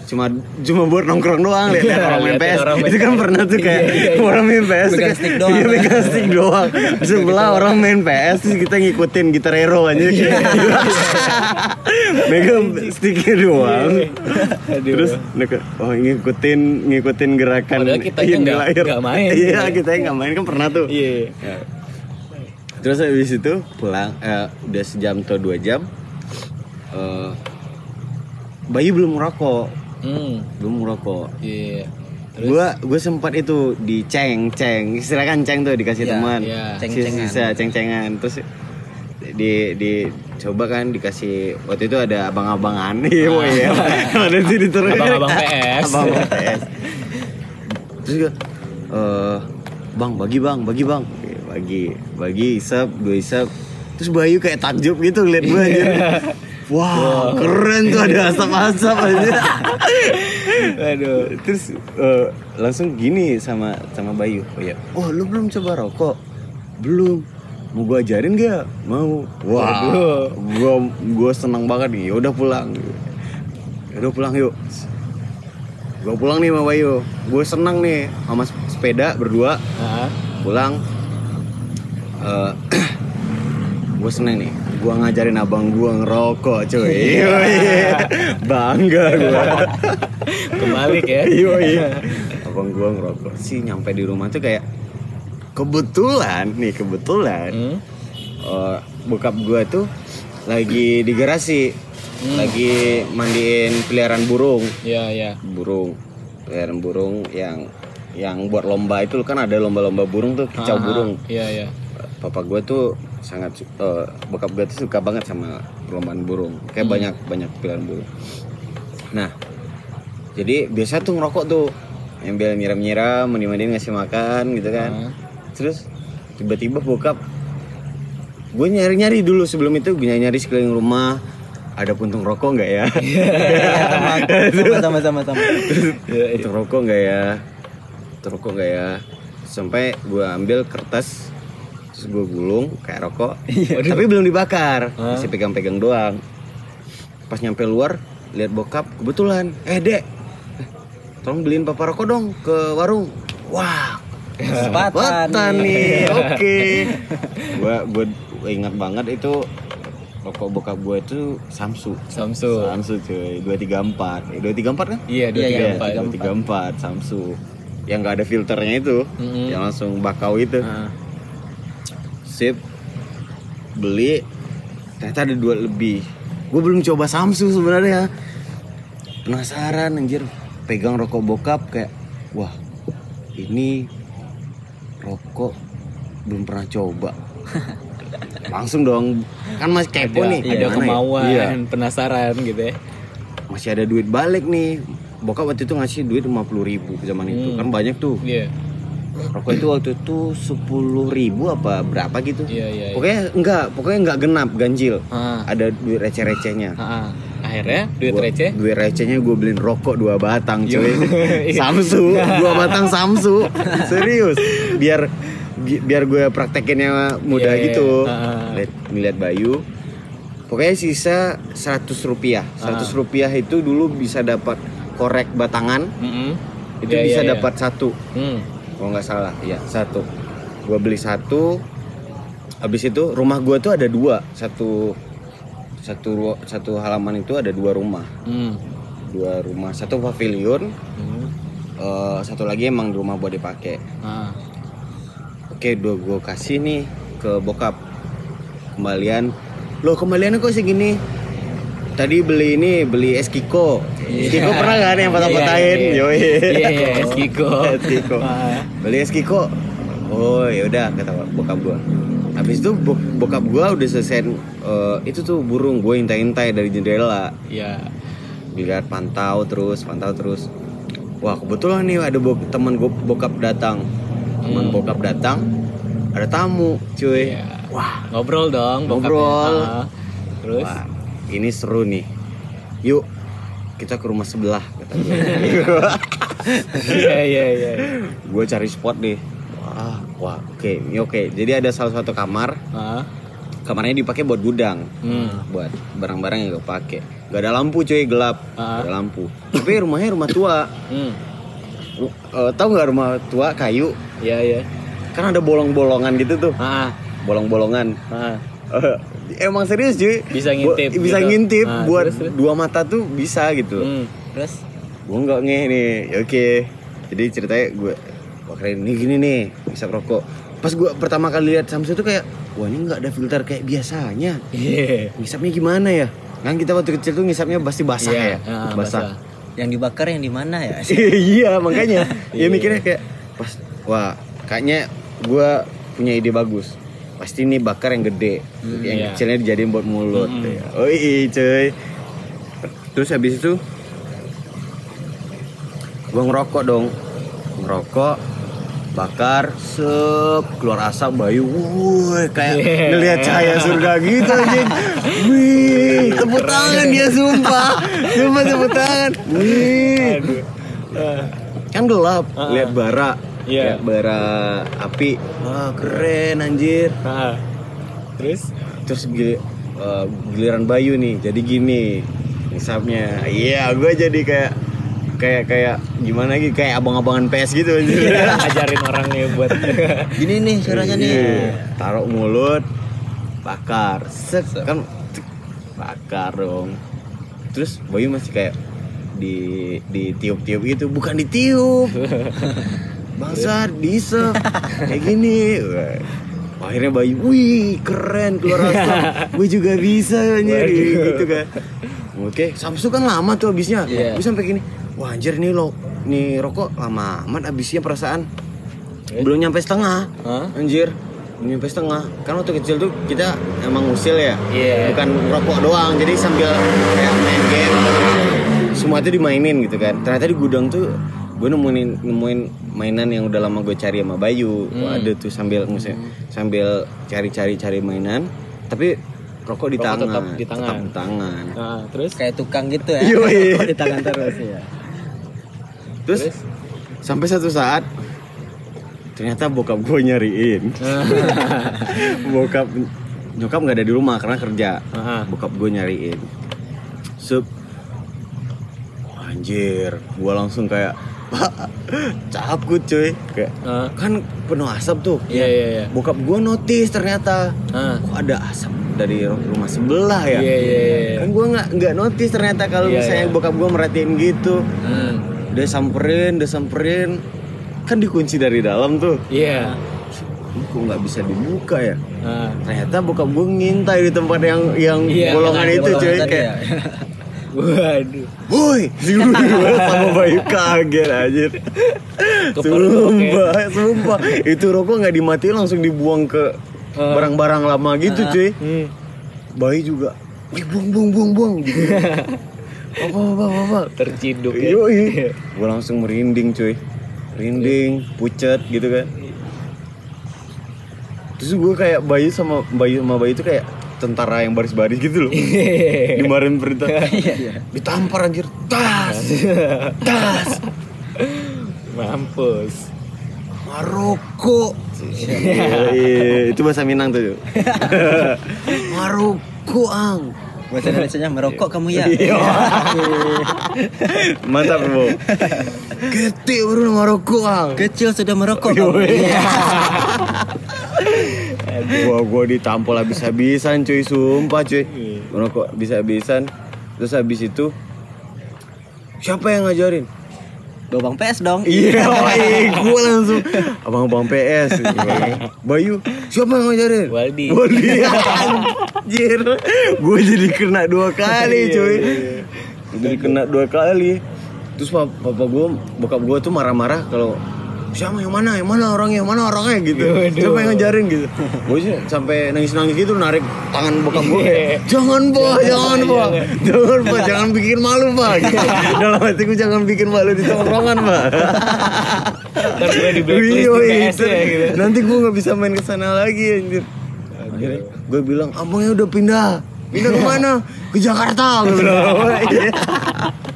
S1: cuma cuma buat nongkrong doang lihat lihat orang main PS itu kan pernah tuh kayak
S2: Iya, iya, iya.
S1: orang main PS
S3: Megang
S1: kayak-
S3: stick doang.
S1: iya megang stick doang sebelah orang main PS terus kita ngikutin gitar hero aja
S2: Iya, [LAUGHS]
S1: megang sticknya doang
S2: Aduh.
S1: terus neke- oh ngikutin ngikutin gerakan
S2: Padahal kitanya
S1: yang
S2: nggak- main.
S1: iya kita nggak main kan pernah tuh
S2: Iya.
S1: Ya. Terus habis itu pulang eh, udah sejam atau dua jam. eh Bayu belum merokok,
S2: Hmm.
S1: belum merokok.
S2: Iya. Terus
S1: Gua gue sempat itu diceng ceng, istilah kan ceng tuh dikasih
S3: Iya,
S1: teman,
S2: iya.
S3: Ceng-cengan.
S1: sisa ceng cengan. Terus di di coba kan dikasih waktu itu ada abang-abangan nih, oh iya, [LAUGHS] ada di di terus.
S2: Abang-abang PS.
S1: abang-abang PS. Terus gue, eh bang bagi bang, bagi bang, Oke, bagi, bagi isap, dua isap. Terus Bayu kayak takjub gitu liat gue aja. [LAUGHS] Wah, keren tuh ada asap-asap aja. [LAUGHS]
S2: Aduh.
S1: Terus eh, langsung gini sama sama Bayu. Oh ya, wah lu belum coba rokok? Belum. Mau gua ajarin gak? Mau. Wah, gua gua senang banget nih. Ya udah pulang. Udah pulang yuk. Gua pulang nih sama Bayu. Gue senang nih sama sepeda berdua
S2: Nah,
S1: pulang. Eh [CLEARS THROAT] gue seneng nih. Gua ngajarin abang gua ngerokok, cuy. [LAUGHS] Yoi. Bangga gua.
S2: kebalik ya.
S1: Iya iya. Abang gua ngerokok sih nyampe di rumah tuh kayak kebetulan nih kebetulan
S2: Hmm.
S1: eh, bokap gua tuh lagi di garasi lagi mandiin peliharaan burung
S2: Iya, iya.
S1: burung peliharaan burung yang yang buat lomba itu kan ada lomba-lomba burung tuh kicau
S2: Ah,
S1: burung
S2: Iya, iya.
S1: papa gua tuh sangat eh, bokap gua tuh suka banget sama perlombaan burung. Kayak banyak banyak pilihan burung. Nah jadi biasa tuh ngerokok tuh. Ambil nyiram-nyiram mandi-mandiin ngasih makan gitu kan.
S2: Ah.
S1: terus tiba-tiba bokap gue nyari-nyari dulu sebelum itu gue nyari sekeliling rumah. Ada puntung rokok nggak ya?
S3: Sama sama sama sama
S1: puntung [LAUGHS] rokok nggak ya? Puntung rokok nggak ya? Sampai gue ambil kertas terus gue gulung kayak rokok. [LAUGHS] Tapi belum dibakar masih pegang-pegang doang. Pas nyampe luar lihat bokap kebetulan eh dek tolong beliin papa rokok dong ke warung. Wah
S3: Kesempatan.
S1: nih. [LAUGHS] Oke. Gua gua ingat banget itu rokok bokap gue itu Samsu.
S2: Samsu.
S1: Samsu cuy. 234 eh, 234 kan?
S2: Iya, dua
S3: Iya,
S2: tiga
S3: iya,
S2: empat.
S3: tiga.
S1: 234 Samsu. Yang nggak ada filternya itu
S2: Mm-mm.
S1: yang langsung bakau itu.
S2: Ah.
S1: Sip beli ternyata ada dua lebih gue belum coba Samsu sebenarnya penasaran anjir pegang rokok bokap kayak wah ini rokok belum pernah coba [LAUGHS] langsung dong kan masih kepo
S2: Ada,
S1: nih
S2: ada
S1: ya?
S2: kemauan,
S1: Iya.
S2: penasaran gitu ya.
S1: masih ada duit balik nih bokap waktu itu ngasih duit 50 ribu zaman itu
S2: Hmm.
S1: kan banyak tuh
S2: Iya.
S1: Rokok itu waktu itu 10 ribu apa berapa gitu
S2: Iya, iya. iya.
S1: pokoknya enggak pokoknya enggak genap ganjil
S2: Ah,
S1: ada duit receh-recehnya
S2: ah, ah. Akhirnya duit
S1: Gua-
S2: receh.
S1: duit recehnya gue beliin rokok dua batang cuy [LAUGHS]
S2: Iya.
S1: Samsu dua batang [LAUGHS] Samsu serius biar bi- biar gue praktekinnya mudah
S2: Iya,
S1: gitu
S2: iya.
S1: Lihat ngeliat Bayu pokoknya sisa 100 rupiah
S2: Ah.
S1: 100 rupiah itu dulu bisa dapat korek batangan
S2: Mm-mm.
S1: itu
S2: Iya,
S1: bisa
S2: iya.
S1: dapat satu
S2: Hmm.
S1: Kalau nggak salah. Ya satu. Gue beli satu. Habis itu rumah gue tuh ada dua. Satu satu satu halaman itu ada dua rumah.
S2: Hmm.
S1: dua rumah. Satu pavilion.
S2: Hmm.
S1: eh, satu lagi emang rumah buat dipakai.
S2: Ah.
S1: oke dua gue kasih nih ke bokap. Kembalian. Loh kembaliannya kok segini tadi beli ini beli es kiko es kiko pernah kan yang patah-patahin. Yoi.
S2: Iya, iya, es kiko. [LAUGHS]
S1: es kiko
S2: Ah.
S1: beli es kiko oh ya udah kata bokap gua habis itu bo- bokap gua udah selesai eh, itu tuh burung gue intai-intai dari jendela
S2: Iya.
S1: dilihat pantau terus pantau terus wah kebetulan nih ada bo- teman gua bokap datang teman
S2: Hmm.
S1: bokap datang ada tamu cuy
S2: Iya.
S1: wah
S2: Ngobrol dong.
S1: Ngobrol.
S2: Ah. Terus?
S1: wah ini seru nih yuk kita ke rumah sebelah kata gua.
S2: Iya, iya, iya.
S1: gue cari spot deh wah wah oke ini oke jadi ada salah satu kamar
S2: Ah.
S1: kamarnya dipakai buat gudang
S2: Hmm.
S1: buat barang-barang yang gue pakai Gak ada lampu cuy, gelap.
S2: Ah.
S1: Gak ada lampu. Tapi rumahnya rumah tua.
S2: Hmm.
S1: Eh, tahu nggak rumah tua kayu?
S2: Iya, iya.
S1: Kan ada bolong-bolongan gitu tuh.
S2: Ah,
S1: Bolong-bolongan.
S2: ah. [LAUGHS]
S1: Emang serius cuy.
S2: Bisa
S1: Bu-
S2: ngintip
S1: bisa
S2: gitu.
S1: ngintip
S2: Ah,
S1: buat
S2: terus, terus.
S1: dua mata tuh bisa gitu.
S2: Hmm.
S3: Terus
S1: Gue nggak nge nih. Ya, Oke. Jadi ceritanya gue wah keren nih gini nih bisa rokok. Pas gue pertama kali lihat Samsung tuh kayak wah ini nggak ada filter kayak biasanya.
S2: Iya.
S1: Ngisapnya gimana ya? Kan kita waktu kecil tuh ngisapnya pasti basah
S2: Iya,
S1: ya.
S2: ah,
S1: basah.
S3: yang dibakar yang di mana ya? [LAUGHS]
S1: iya makanya [LAUGHS] ya mikirnya kayak pas wah kayaknya gua punya ide bagus pasti ini bakar yang gede. Yang
S2: iya.
S1: kecilnya dijadiin buat mulut.
S2: Hmm.
S1: ya. oh iya cuy. Terus habis itu gua ngerokok dong. Ngerokok bakar sep keluar asap bayu. Wuih kayak
S2: Yeah.
S1: ngelihat cahaya surga gitu anjing. Wih tepuk tangan dia sumpah. Sumpah tepuk tangan. Wih. Kan gelap.
S2: Ah.
S1: lihat bara
S2: Iya.
S1: lihat bara api wah keren anjir
S2: Ah. Terus?
S1: terus gili- eh, giliran Bayu nih jadi gini ngisapnya iya gue jadi kayak kayak kayak gimana lagi kayak abang-abangan PS gitu anjir
S2: Ajarin orangnya buat [LAUGHS]
S3: Gini nih caranya nih.
S1: Iya. taruh mulut bakar set kan bakar dong terus Bayu masih kayak di ditiup-tiup gitu bukan ditiup [LAUGHS] bangsa diisep kayak gini. Akhirnya Bayu wih keren keluar asap. Gue juga bisa anjir gitu kan. Oke Samsu kan lama tuh habisnya.
S2: Iya.
S1: gue sampai gini wah anjir nih lo nih rokok lama amat habisnya perasaan.
S2: Eh?
S1: belum nyampe setengah.
S2: Hah?
S1: anjir belum nyampe setengah. Kan waktu kecil tuh kita emang usil ya.
S2: Iya.
S1: bukan rokok doang. Jadi sambil kayak main game. Semua itu dimainin gitu kan. Ternyata di gudang tuh gue nemuin nemuin mainan yang udah lama gue cari sama Bayu
S2: Hmm.
S1: ada tuh sambil maksudnya sambil cari-cari cari mainan tapi rokok di
S2: Rokok
S1: tangan
S2: tetap di tangan.
S1: tetap di tangan
S2: Nah, terus?
S3: Kayak tukang gitu ya. [LAUGHS] Rokok di tangan terus ya.
S1: terus,
S2: Terus?
S1: sampai satu saat ternyata bokap gue nyariin [LAUGHS] bokap nyokap nggak ada di rumah karena kerja
S2: Ah.
S1: bokap gue nyariin sup Wah, anjir gue langsung kayak [LAUGHS] pak cabut cuy kayak
S2: Ah.
S1: kan penuh asap tuh
S2: Iya, iya, iya.
S1: bokap gue notice ternyata
S2: Ah.
S1: kok ada asap dari rumah sebelah ya
S2: Iya, iya, iya.
S1: kan gue nggak nggak notice ternyata kalau
S2: Iya,
S1: misalnya
S2: iya.
S1: bokap gue merhatiin gitu
S2: Hmm.
S1: udah samperin udah samperin kan dikunci dari dalam tuh
S2: Iya.
S1: Ini kok nggak bisa dibuka ya
S2: Ah.
S1: ternyata bokap gue ngintai di tempat yang yang bolongan
S2: kan,
S1: itu cuy kayak
S3: ya. [LAUGHS]
S2: Waduh.
S1: woi sama Bayu kaget anjir
S2: Kepergok
S1: sumpah sumpah itu rokok nggak dimatiin langsung dibuang ke
S2: Ah.
S1: barang-barang lama gitu cuy
S2: Hmm.
S1: Bayu juga Wih, buang buang buang buang gitu. [LAUGHS] apa apa apa, apa.
S2: Terciduk ya.
S1: Yoi. [LAUGHS] Gue langsung merinding cuy Merinding, pucet gitu kan Terus gue kayak Bayu sama Bayu sama Bayu itu kayak tentara yang baris-baris gitu loh. [LAUGHS] Dimarahin perintah. Ditampar anjir. Tas. Tas.
S2: Mampus.
S1: Maroko. Iya, Itu bahasa Minang tuh [LAUGHS] Maroko ang.
S3: Bahasa Indonesia merokok kamu ya.
S1: Iya. [LAUGHS] Mantap bro. Ketik bro Maroko ang.
S3: Kecil sudah merokok kamu.
S1: Gua gua ditampol habis-habisan cuy. Sumpah cuy. Merokok bisa-habisan terus habis itu siapa yang ngajarin?
S3: Dobang PS dong.
S1: iya [LAUGHS] baik gua langsung. Abang-abang PS Bayu siapa yang ngajarin?
S2: Waldi.
S1: Waldi. [LAUGHS] Anjir. Gua jadi kena dua kali cuy. jadi kena dua kali. Terus papa, gua bokap gua tuh marah-marah kalau siapa yang mana? Yang mana orangnya yang mana orangnya? Gitu.
S2: Waduh.
S1: siapa yang ngajarin gitu. Gue sih sampai nangis-nangis gitu narik tangan bokap gue
S2: Iya.
S1: jangan pak. Jangan pak. Jangan pak. Jangan bikin malu pak. Gitu. dalam hatiku jangan bikin malu di tongkrongan pak.
S2: Gue
S1: Wih,
S2: PS ya gitu.
S1: nanti gue nggak bisa main ke sana lagi anjir. Akhirnya? Gue bilang abangnya udah pindah. Pindah ke mana? Ke Jakarta. Gue bilang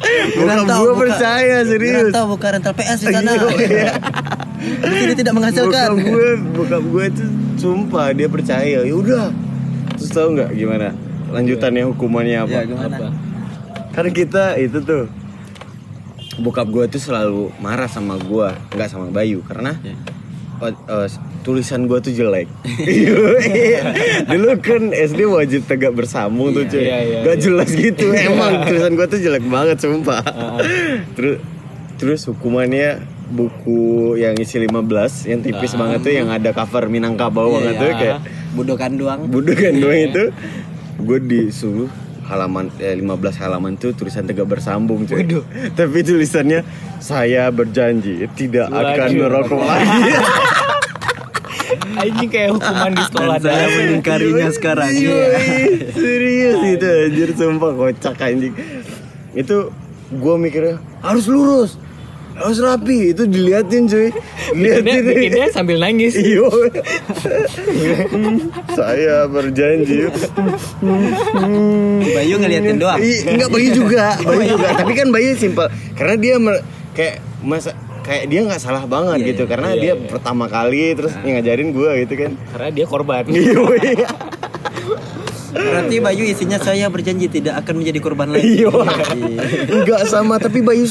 S1: Iya.
S3: Rantau,
S1: gue percaya serius
S3: Rantau buka rental PS di sana.
S1: Iya. [LAUGHS]
S3: Di sini tidak menghasilkan.
S1: Bokap gue, bokap gue tuh sumpah dia percaya. Ya udah. Terus tahu nggak gimana lanjutannya hukumannya apa?
S3: Ya gimana?
S2: Apa?
S1: kan kita itu tuh bokap gue tuh selalu marah sama gue nggak sama Bayu karena
S3: Iya.
S1: Oh, oh, tulisan gue tuh jelek. [LAUGHS] Dulu kan SD wajib tegak bersambung tuh cuy.
S2: Iya, iya,
S1: gak
S2: iya.
S1: jelas gitu. [LAUGHS] Emang tulisan gue tuh jelek banget sumpah. Terus terus hukumannya buku yang isi 15 yang tipis banget tuh yang ada cover Minangkabau banget tuh kayak
S3: budokan doang.
S1: Budukan doang itu. Gue disuruh halaman eh, 15 halaman tuh tulisan tegak bersambung cuy. [LAUGHS] Tapi tulisannya saya berjanji tidak akan
S2: Waduh.
S1: merokok lagi. [LAUGHS]
S2: Anjing kayak hukuman di sekolah
S3: Dan saya mengingkarinya sekarang
S1: Iya, serius itu anjir sumpah kocak anjing. Itu gue mikirnya harus lurus. Harus rapi, itu diliatin cuy.
S2: Bikinnya,
S1: Liatin
S2: bikinnya sambil nangis. [LAUGHS]
S1: Iyo. saya berjanji.
S3: Bayu ngeliatin doang
S1: Iya, enggak Bayu juga, [LAUGHS] Bayu juga. Tapi kan Bayu simpel karena dia mer- kayak masa kayak dia nggak salah banget
S3: Iya,
S1: gitu
S3: iya.
S1: karena
S2: Iya,
S1: dia
S2: iya.
S1: pertama kali terus yang ngajarin gua gitu kan.
S2: Karena dia korban. [LAUGHS]
S1: Iya. iya.
S3: berarti Bayu isinya saya berjanji tidak akan menjadi korban lagi
S1: Iya. Enggak sama tapi Bayu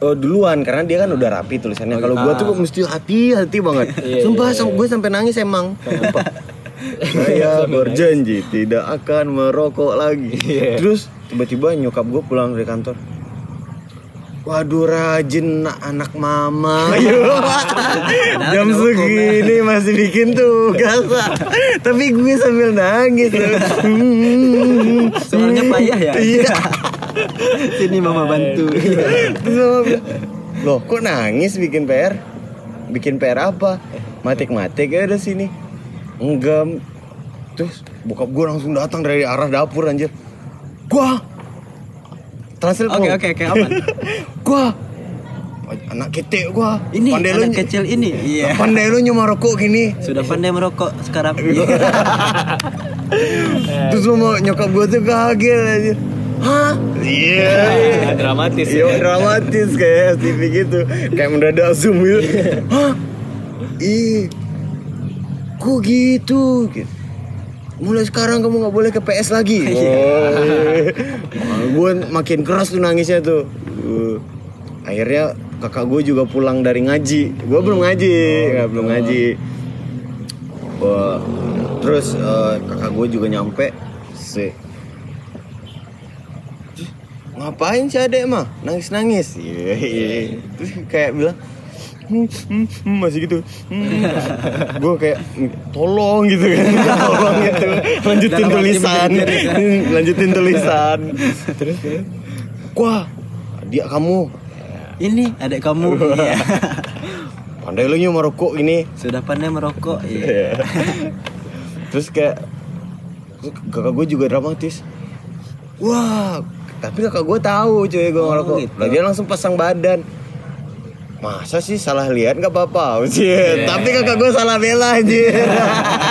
S1: oh, duluan karena dia kan udah rapi tulisannya. Kalau gua tuh mesti hati-hati banget.
S2: Iya,
S1: Sumpah
S2: iya,
S1: sam- gue sampai nangis emang. [LAUGHS] Saya berjanji tidak akan merokok lagi.
S2: Iya.
S1: Terus tiba-tiba nyokap gue pulang dari kantor. Waduh rajin nak anak mama [LAUGHS] Jam segini masih bikin tugas [LAUGHS] Tapi gue sambil nangis
S3: Suaranya payah ya?
S1: Iya
S3: sini mama bantu.
S1: Terus mama bilang, Loh kok nangis bikin PR? Bikin PR apa? Matik-matik ya udah sini. Enggak Terus bokap gue langsung datang dari arah dapur anjir. Gua! Translate
S3: oke oke oke aman. [LAUGHS]
S1: Gua! Anak ketek gua.
S3: Ini
S1: Pandai
S3: anak kecil ini. Iya.
S1: Pandai lu nyuma rokok gini.
S3: Sudah pandai merokok sekarang. [LAUGHS]
S1: Terus mama nyokap gue tuh kaget aja Hah? Iya.
S2: Ah, dramatis
S1: Iya
S2: ya.
S1: dramatis kayak TV gitu. Kayak mendadak zoom gitu. Hah? Ih Kok gitu? Gitu. Mulai sekarang kamu nggak boleh ke PS lagi. Oh, Gue makin keras tuh nangisnya tuh. Uh, Akhirnya kakak gue juga pulang dari ngaji. Gue belum ngaji nggak belum ngaji. Wah, terus eh, kakak gue juga nyampe. Si ngapain si adek mah nangis nangis iya iya. Terus kayak bilang "Hmm, hmm, hmm," masih gitu. Gue kayak tolong gitu kan. [LAUGHS] Tolong gitu lanjutin tulisan. [LAUGHS] lanjutin tulisan. Terus wah dia kamu.
S3: Ini adik kamu. Iya. [LAUGHS]
S1: Pandai lu nyuma rokok ini.
S3: Sudah pandai merokok iya.
S1: Iya. Terus kayak kakak gue juga dramatis. Wah, tapi kakak gue tahu cuy gue
S3: Oh,
S1: ngerokok.
S3: gitu.
S1: Lah, dia langsung pasang badan. Masa sih salah lihat nggak apa-apa sih.
S3: Iya.
S1: Tapi kakak gue salah bela aja.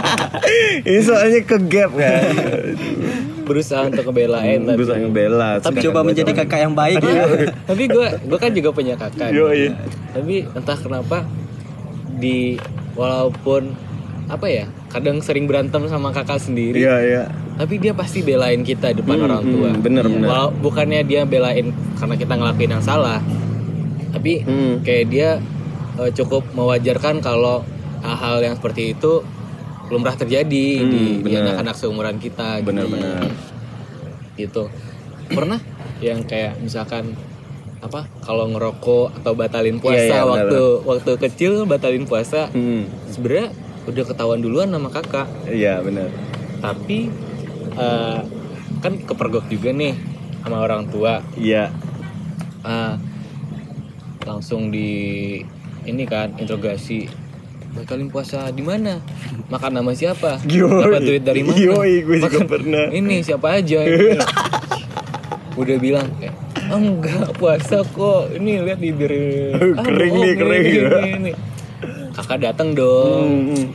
S1: [LAUGHS] Ini soalnya ke gap kan.
S2: Berusaha untuk ngebelain tapi.
S1: Berusaha ngebela.
S3: tapi coba menjadi kakak yang baik ya
S2: tapi gue gue kan juga punya kakak
S1: Yo, iya.
S2: tapi entah kenapa di walaupun apa ya kadang sering berantem sama kakak sendiri
S1: Iya iya.
S2: Tapi dia pasti belain kita depan
S1: Hmm,
S2: orang tua
S1: hmm, bener, bener.
S2: Walau bukannya dia belain karena kita ngelakuin yang salah tapi
S1: Hmm.
S2: kayak dia eh, cukup mewajarkan kalau hal-hal yang seperti itu lumrah terjadi
S1: Hmm,
S2: di, di
S1: bener.
S2: anak-anak seumuran kita gitu.
S1: Benar-benar.
S2: gitu pernah yang kayak misalkan apa kalau ngerokok atau batalin puasa
S1: Iya, iya, benar,
S2: waktu waktu kecil batalin puasa
S1: Hmm.
S2: sebenarnya udah ketahuan duluan sama kakak
S1: Iya benar.
S2: tapi eh, kan kepergok juga nih sama orang tua
S1: Iya.
S2: Ah, langsung di ini kan interogasi batalin puasa di mana makan nama siapa
S1: Yoi.
S2: dapat duit dari mana
S1: Yoi, gue juga
S2: Makan-
S1: pernah.
S2: ini siapa aja udah bilang kayak "Ah, enggak puasa kok ini lihat bibir Ah,
S1: Kering
S2: bohong,
S1: nih, kering.
S2: ini, ini, ini." kakak datang dong
S1: Hmm.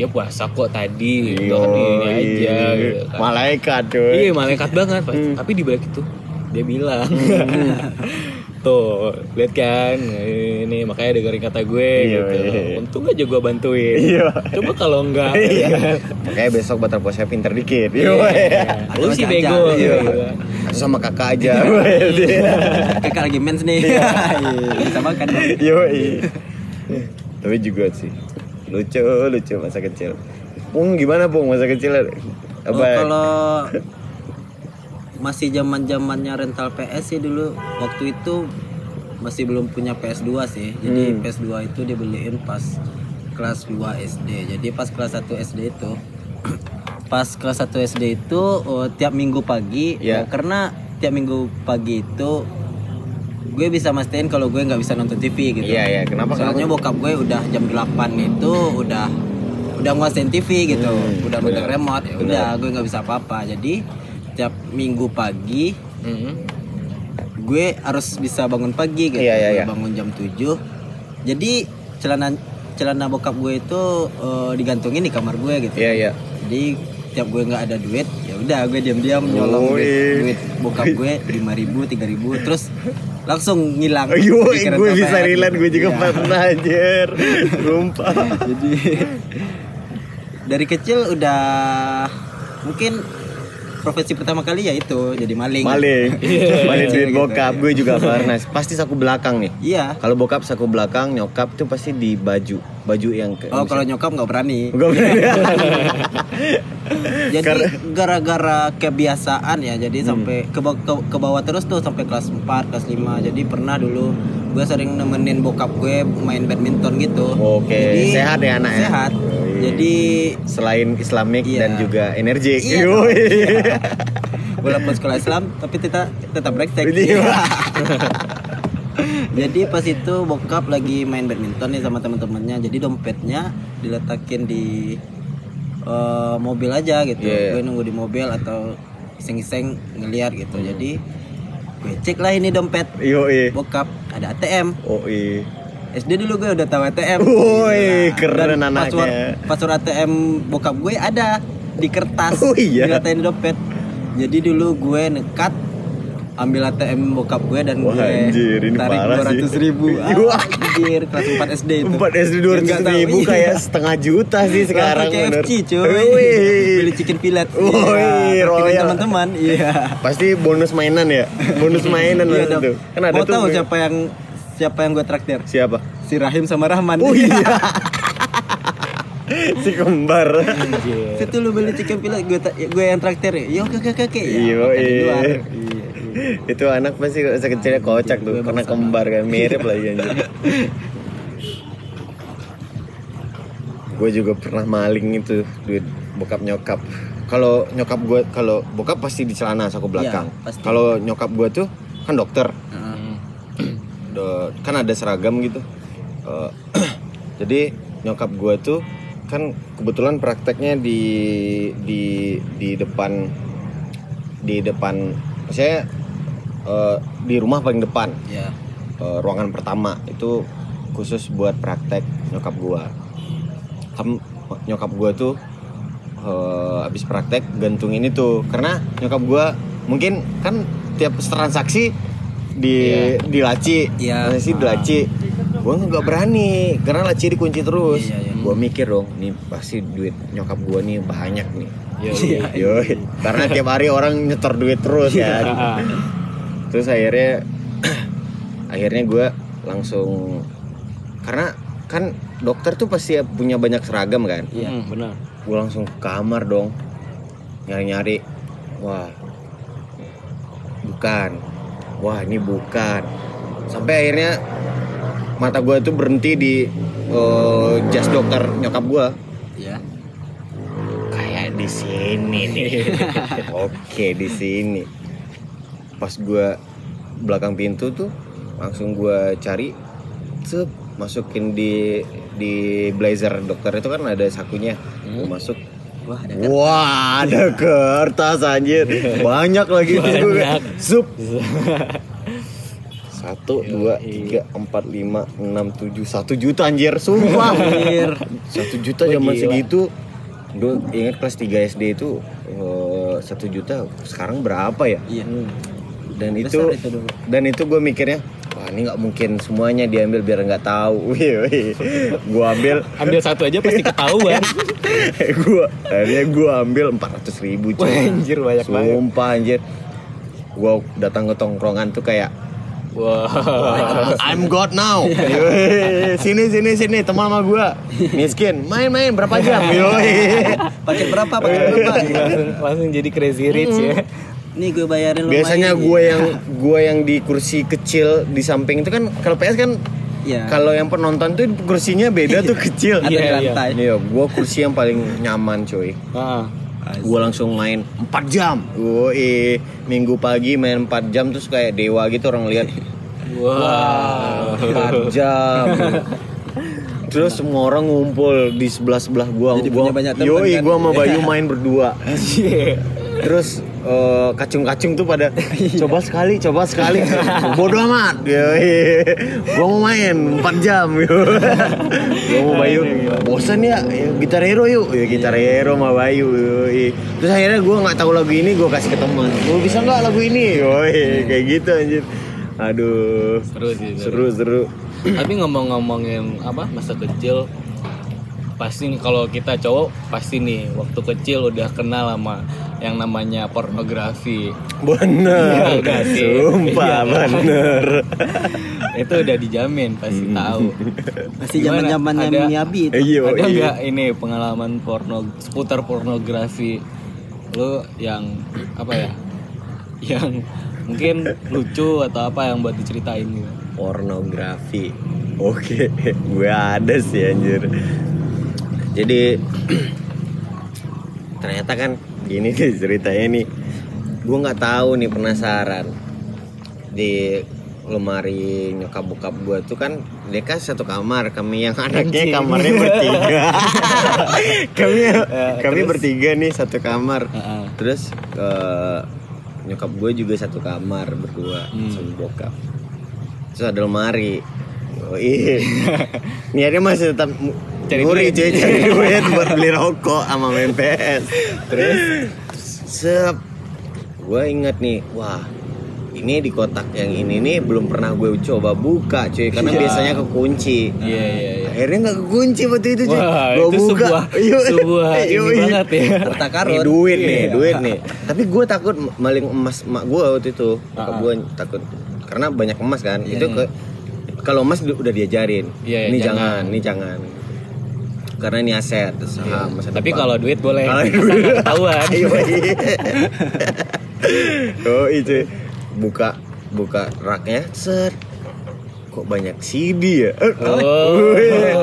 S2: Dia puasa kok tadi gitu kan ini aja gitu kan.
S1: Malaikat cuy.
S2: Iya malaikat banget Pak. Tapi di balik itu dia bilang [LAUGHS] Tuh lihat kan Ini makanya dengerin kata gue
S1: Iya,
S2: gitu
S1: iya.
S2: Untung aja gue bantuin
S1: Iya.
S2: Coba kalau enggak
S1: Iya. Makanya besok batal puasa pinter dikit. Iya.
S2: Lu sih bego.
S1: Iya.
S2: gitu.
S1: atau sama kakak aja
S3: kakak lagi mens nih Iya, bisa makan dong.
S1: Yoi. Tapi juga sih lucu lucu masa kecil. Pung gimana Pung masa kecil?
S3: Oh,
S1: Apa?
S3: kalau masih zaman zamannya rental PS sih dulu waktu itu masih belum punya PS2 sih jadi
S1: Hmm.
S3: PS2 itu dibeliin pas kelas 2 SD jadi pas kelas 1 SD itu [CLEARS THROAT] pas kelas 1 SD itu oh, tiap minggu pagi
S1: Ya.
S3: oh, karena tiap minggu pagi itu gue bisa mastiin kalau gue nggak bisa nonton TV gitu
S1: Iya iya kenapa
S3: Soalnya
S1: kenapa?
S3: bokap gue udah jam 8 itu udah udah nguasain TV gitu,
S1: Hmm,
S3: udah megang remote, ya udah gue nggak bisa apa-apa. Jadi tiap minggu pagi
S2: Mhm.
S3: gue harus bisa bangun pagi gitu.
S1: Iya, iya, iya.
S3: bangun jam 7. Jadi celana celana bokap gue itu eh, digantungin di kamar gue gitu.
S1: Iya iya.
S3: Jadi tiap gue nggak ada duit, ya udah gue diam-diam nyolong duit, duit bokap gue 5000, 3000 terus langsung ngilang.
S1: Yo,
S3: di
S1: gue bisa relate, gue juga
S3: Iya.
S1: pernah anjir. [LAUGHS] Sumpah.
S3: jadi dari kecil udah mungkin profesi pertama kali ya itu jadi maling
S1: Maling. [LAUGHS] Maling duit
S3: Gitu.
S1: bokap gue juga [LAUGHS] pernah. Pasti saku belakang nih.
S3: iya
S1: Kalau bokap saku belakang, nyokap tuh pasti di baju, baju yang ke
S3: oh kalau nyokap nggak berani
S1: Gak berani. [LAUGHS]
S3: jadi gara-gara kebiasaan ya jadi
S1: Hmm.
S3: sampai ke, ke, ke bawah terus tuh sampai kelas 4 kelas 5 jadi pernah dulu gue sering nemenin bokap gue main badminton gitu
S1: Oke, sehat ya anak ya?
S3: sehat jadi
S1: Selain Islamik
S3: Iya.
S1: dan juga energik.
S3: Iya [LAUGHS]
S1: Yoi.
S3: walaupun sekolah Islam tapi tetap tetap brengsek
S1: Iya. [LAUGHS]
S3: jadi pas itu bokap lagi main badminton nih sama teman-temannya jadi dompetnya diletakin di eh, mobil aja gitu
S1: Iya.
S3: gue nunggu di mobil atau iseng-iseng ngeliat gitu jadi gue cek lah ini dompet
S1: Yoi.
S3: bokap ada ATM
S1: Oh iya.
S3: SD dulu gue udah tahu ATM
S1: Woi,
S3: Gila.
S1: keren anaknya.
S3: password, password ATM bokap gue ada di kertas
S1: Oh, iya?
S3: di dompet jadi dulu gue nekat ambil ATM bokap gue dan
S1: Wah,
S3: gue
S1: anjir, ini
S3: tarik
S1: sih.
S3: 200 ribu
S1: Wah. [LAUGHS]
S3: anjir kelas 4 SD itu
S1: 4 SD dua
S3: tahu,
S1: ribu
S3: iya.
S1: kayak setengah juta sih sekarang.
S3: KFC cuy beli chicken fillet Iya,
S1: royal.
S3: rapiin teman-teman iya
S1: Pasti bonus mainan ya. Bonus [LAUGHS] mainan
S3: Iya,
S1: tuh. Kan ada
S3: mau
S1: tuh.
S3: tahu siapa yang siapa yang gue traktir
S1: Siapa?
S3: si Rahim sama Rahman
S1: Oh iya. [LAUGHS] si kembar.
S3: Situ lu beli chicken fillet gue gue yang traktir ya. Ya oke oke oke. Ya,
S1: Iya, iya.
S3: Iya, iya.
S1: Itu anak pasti sekecilnya kocak tuh karena kembar kan mirip lagi anjir. [LAUGHS] gue juga pernah maling itu duit bokap nyokap. Kalau nyokap gue kalau bokap pasti di celana saku belakang.
S3: Iya, pasti.
S1: Kalau nyokap gue tuh kan dokter. [CLEARS THROAT] Do- kan ada seragam gitu Eh, [CLEARS THROAT] jadi nyokap gue tuh kan kebetulan prakteknya di di di depan di depan saya eh, di rumah paling depan.
S3: Iya.
S1: eh, ruangan pertama itu khusus buat praktek nyokap gue Kam, nyokap gue tuh eh, habis praktek gantung ini tuh karena nyokap gue mungkin kan tiap transaksi di di laci
S3: Iya.
S1: transaksi di laci gue nggak berani karena laci dikunci terus.
S3: Iya, iya.
S1: gue mikir dong nih pasti duit nyokap gue nih banyak nih.
S2: Iya,
S1: Yoi. karena tiap hari orang nyetor duit terus
S3: Iya.
S1: Terus akhirnya [CLEARS THROAT] akhirnya gue langsung karena kan dokter tuh pasti punya banyak seragam kan?
S3: Iya.
S2: Hmm, benar.
S1: gue langsung ke kamar dong nyari nyari wah bukan. Wah ini bukan. Sampai akhirnya mata gue tuh berhenti di eh, jas dokter nyokap gue
S3: Iya.
S1: kayak di sini nih. [LAUGHS] Oke di sini pas gue belakang pintu tuh langsung gue cari cep masukin di di blazer dokter itu kan ada sakunya. Gue masuk.
S3: Wah, ada kan?
S1: wah ada kertas anjir. [LAUGHS] Banyak lagi kayak, sup [LAUGHS] satu dua tiga empat lima enam tujuh. Satu juta anjir. Sumpah
S3: Anjir. [LAUGHS]
S1: satu juta zaman segitu. Gue ingat kelas 3 SD itu eh, satu juta. Sekarang berapa ya?
S3: Iya.
S1: Dan
S3: Besar
S1: itu,
S3: itu dulu.
S1: dan itu gue mikirnya wah ini nggak mungkin semuanya diambil biar nggak tahu [LAUGHS] wih wih gue ambil
S2: Ambil satu aja pasti ketahuan. [LAUGHS]
S1: gue akhirnya gue ambil empat ratus ribu cuy
S2: anjir banyak banget.
S1: sumpah anjir gue datang ke tongkrongan tuh kayak
S2: Wah.
S1: I'm God now. [LAUGHS] Sini sini sini teman sama gua. Miskin, main-main berapa jam? Yoi.
S3: Paket berapa? Paket berapa?
S2: langsung, langsung jadi crazy rich ya.
S3: Nih gue bayarin lu
S1: Biasanya
S3: main.
S1: gua yang gua yang di kursi kecil di samping itu kan kalau PS kan
S3: Iya.
S1: kalau yang penonton tuh kursinya beda tuh kecil.
S3: ada di
S2: Iya, iya.
S3: lantai.
S1: Iya, gua kursi yang paling nyaman, coy.
S2: Ah.
S1: Gua langsung main 4 jam. Woi, minggu pagi main 4 jam terus kayak dewa gitu orang lihat.
S2: Wah.
S1: 4 jam. Terus semua orang ngumpul di sebelah sebelah gua.
S3: Jadi
S1: gua,
S3: punya banyak teman,
S1: Yoi,
S3: kan?
S1: gua sama Bayu main berdua.
S2: Iya.
S1: Terus eh, kacung-kacung tuh pada [LAUGHS] coba sekali, coba sekali. Bodoh amat. Yoi. Gua mau main 4 jam. gua mau Bayu. Bosan ya, ya gitar hero yuk. Ya gitar hero sama Bayu. Yoi. Terus akhirnya gua nggak tahu lagu ini, gua kasih ke teman. Gua bisa nggak lagu ini? Yoi, kayak gitu anjir. Aduh.
S2: Seru sih.
S1: Seru seru.
S2: Tapi ngomong-ngomongin apa masa kecil pasti nih kalau kita cowok pasti nih waktu kecil udah kenal sama yang namanya pornografi
S1: Bener.
S2: Sih.
S1: Sumpah
S2: Iya.
S1: bener. [LAUGHS]
S2: itu udah dijamin pasti tahu
S3: Masih
S2: Gimana?
S3: zaman-zamannya
S2: Ada-
S3: Miyabi itu.
S1: Iya,
S2: ada
S1: iya.
S2: nggak ini pengalaman porno seputar pornografi lu yang apa ya yang mungkin lucu atau apa yang buat diceritain gitu
S1: Pornografi. Oke, [LAUGHS] gue ada sih anjir. Jadi [CLEARS THROAT] ternyata kan gini nih ceritanya nih. Gue nggak tahu nih penasaran di lemari nyokap bokap gue tuh kan kan satu kamar kami yang [LAUGHS] anaknya kamarnya bertiga [LAUGHS] kami kami bertiga nih satu kamar
S2: Heeh.
S1: terus eh, nyokap gue juga satu kamar berdua
S2: Hmm.
S1: sama bokap terus ada lemari Yoi. [LAUGHS] niatnya masih tetap
S2: Cari duit.
S1: cuy cari [LAUGHS] duit buat beli rokok sama main PS terus sep gue inget nih wah ini di kotak yang ini nih belum pernah gue coba buka cuy karena
S2: Iya.
S1: biasanya kekunci
S2: iya iya iya
S1: akhirnya nggak kekunci waktu itu cuy
S2: Wah,
S1: gue
S2: itu
S1: buka
S2: sebuah- [LAUGHS]
S1: Yoi.
S2: sebuah ini
S1: Yoi.
S2: banget ya.
S3: Harta
S1: Nih, [LAUGHS]
S3: karun.
S1: duit nih,
S2: Iya.
S1: duit nih. Tapi gue takut maling emas mak gue waktu itu. Bokap
S2: Ah.
S1: gue takut karena banyak emas kan.
S3: Iya.
S1: Itu ke kalau emas udah diajarin.
S2: Iya,
S1: ini
S2: jangan.
S1: jangan, ini jangan. Karena ini aset saham masa
S2: tapi
S1: depan.
S2: kalau duit boleh.
S1: Kalau duit-
S2: ketahuan. [LAUGHS]
S1: Oh itu buka buka raknya set. Kok banyak CD ya? Eh,
S2: Oh.
S1: wih,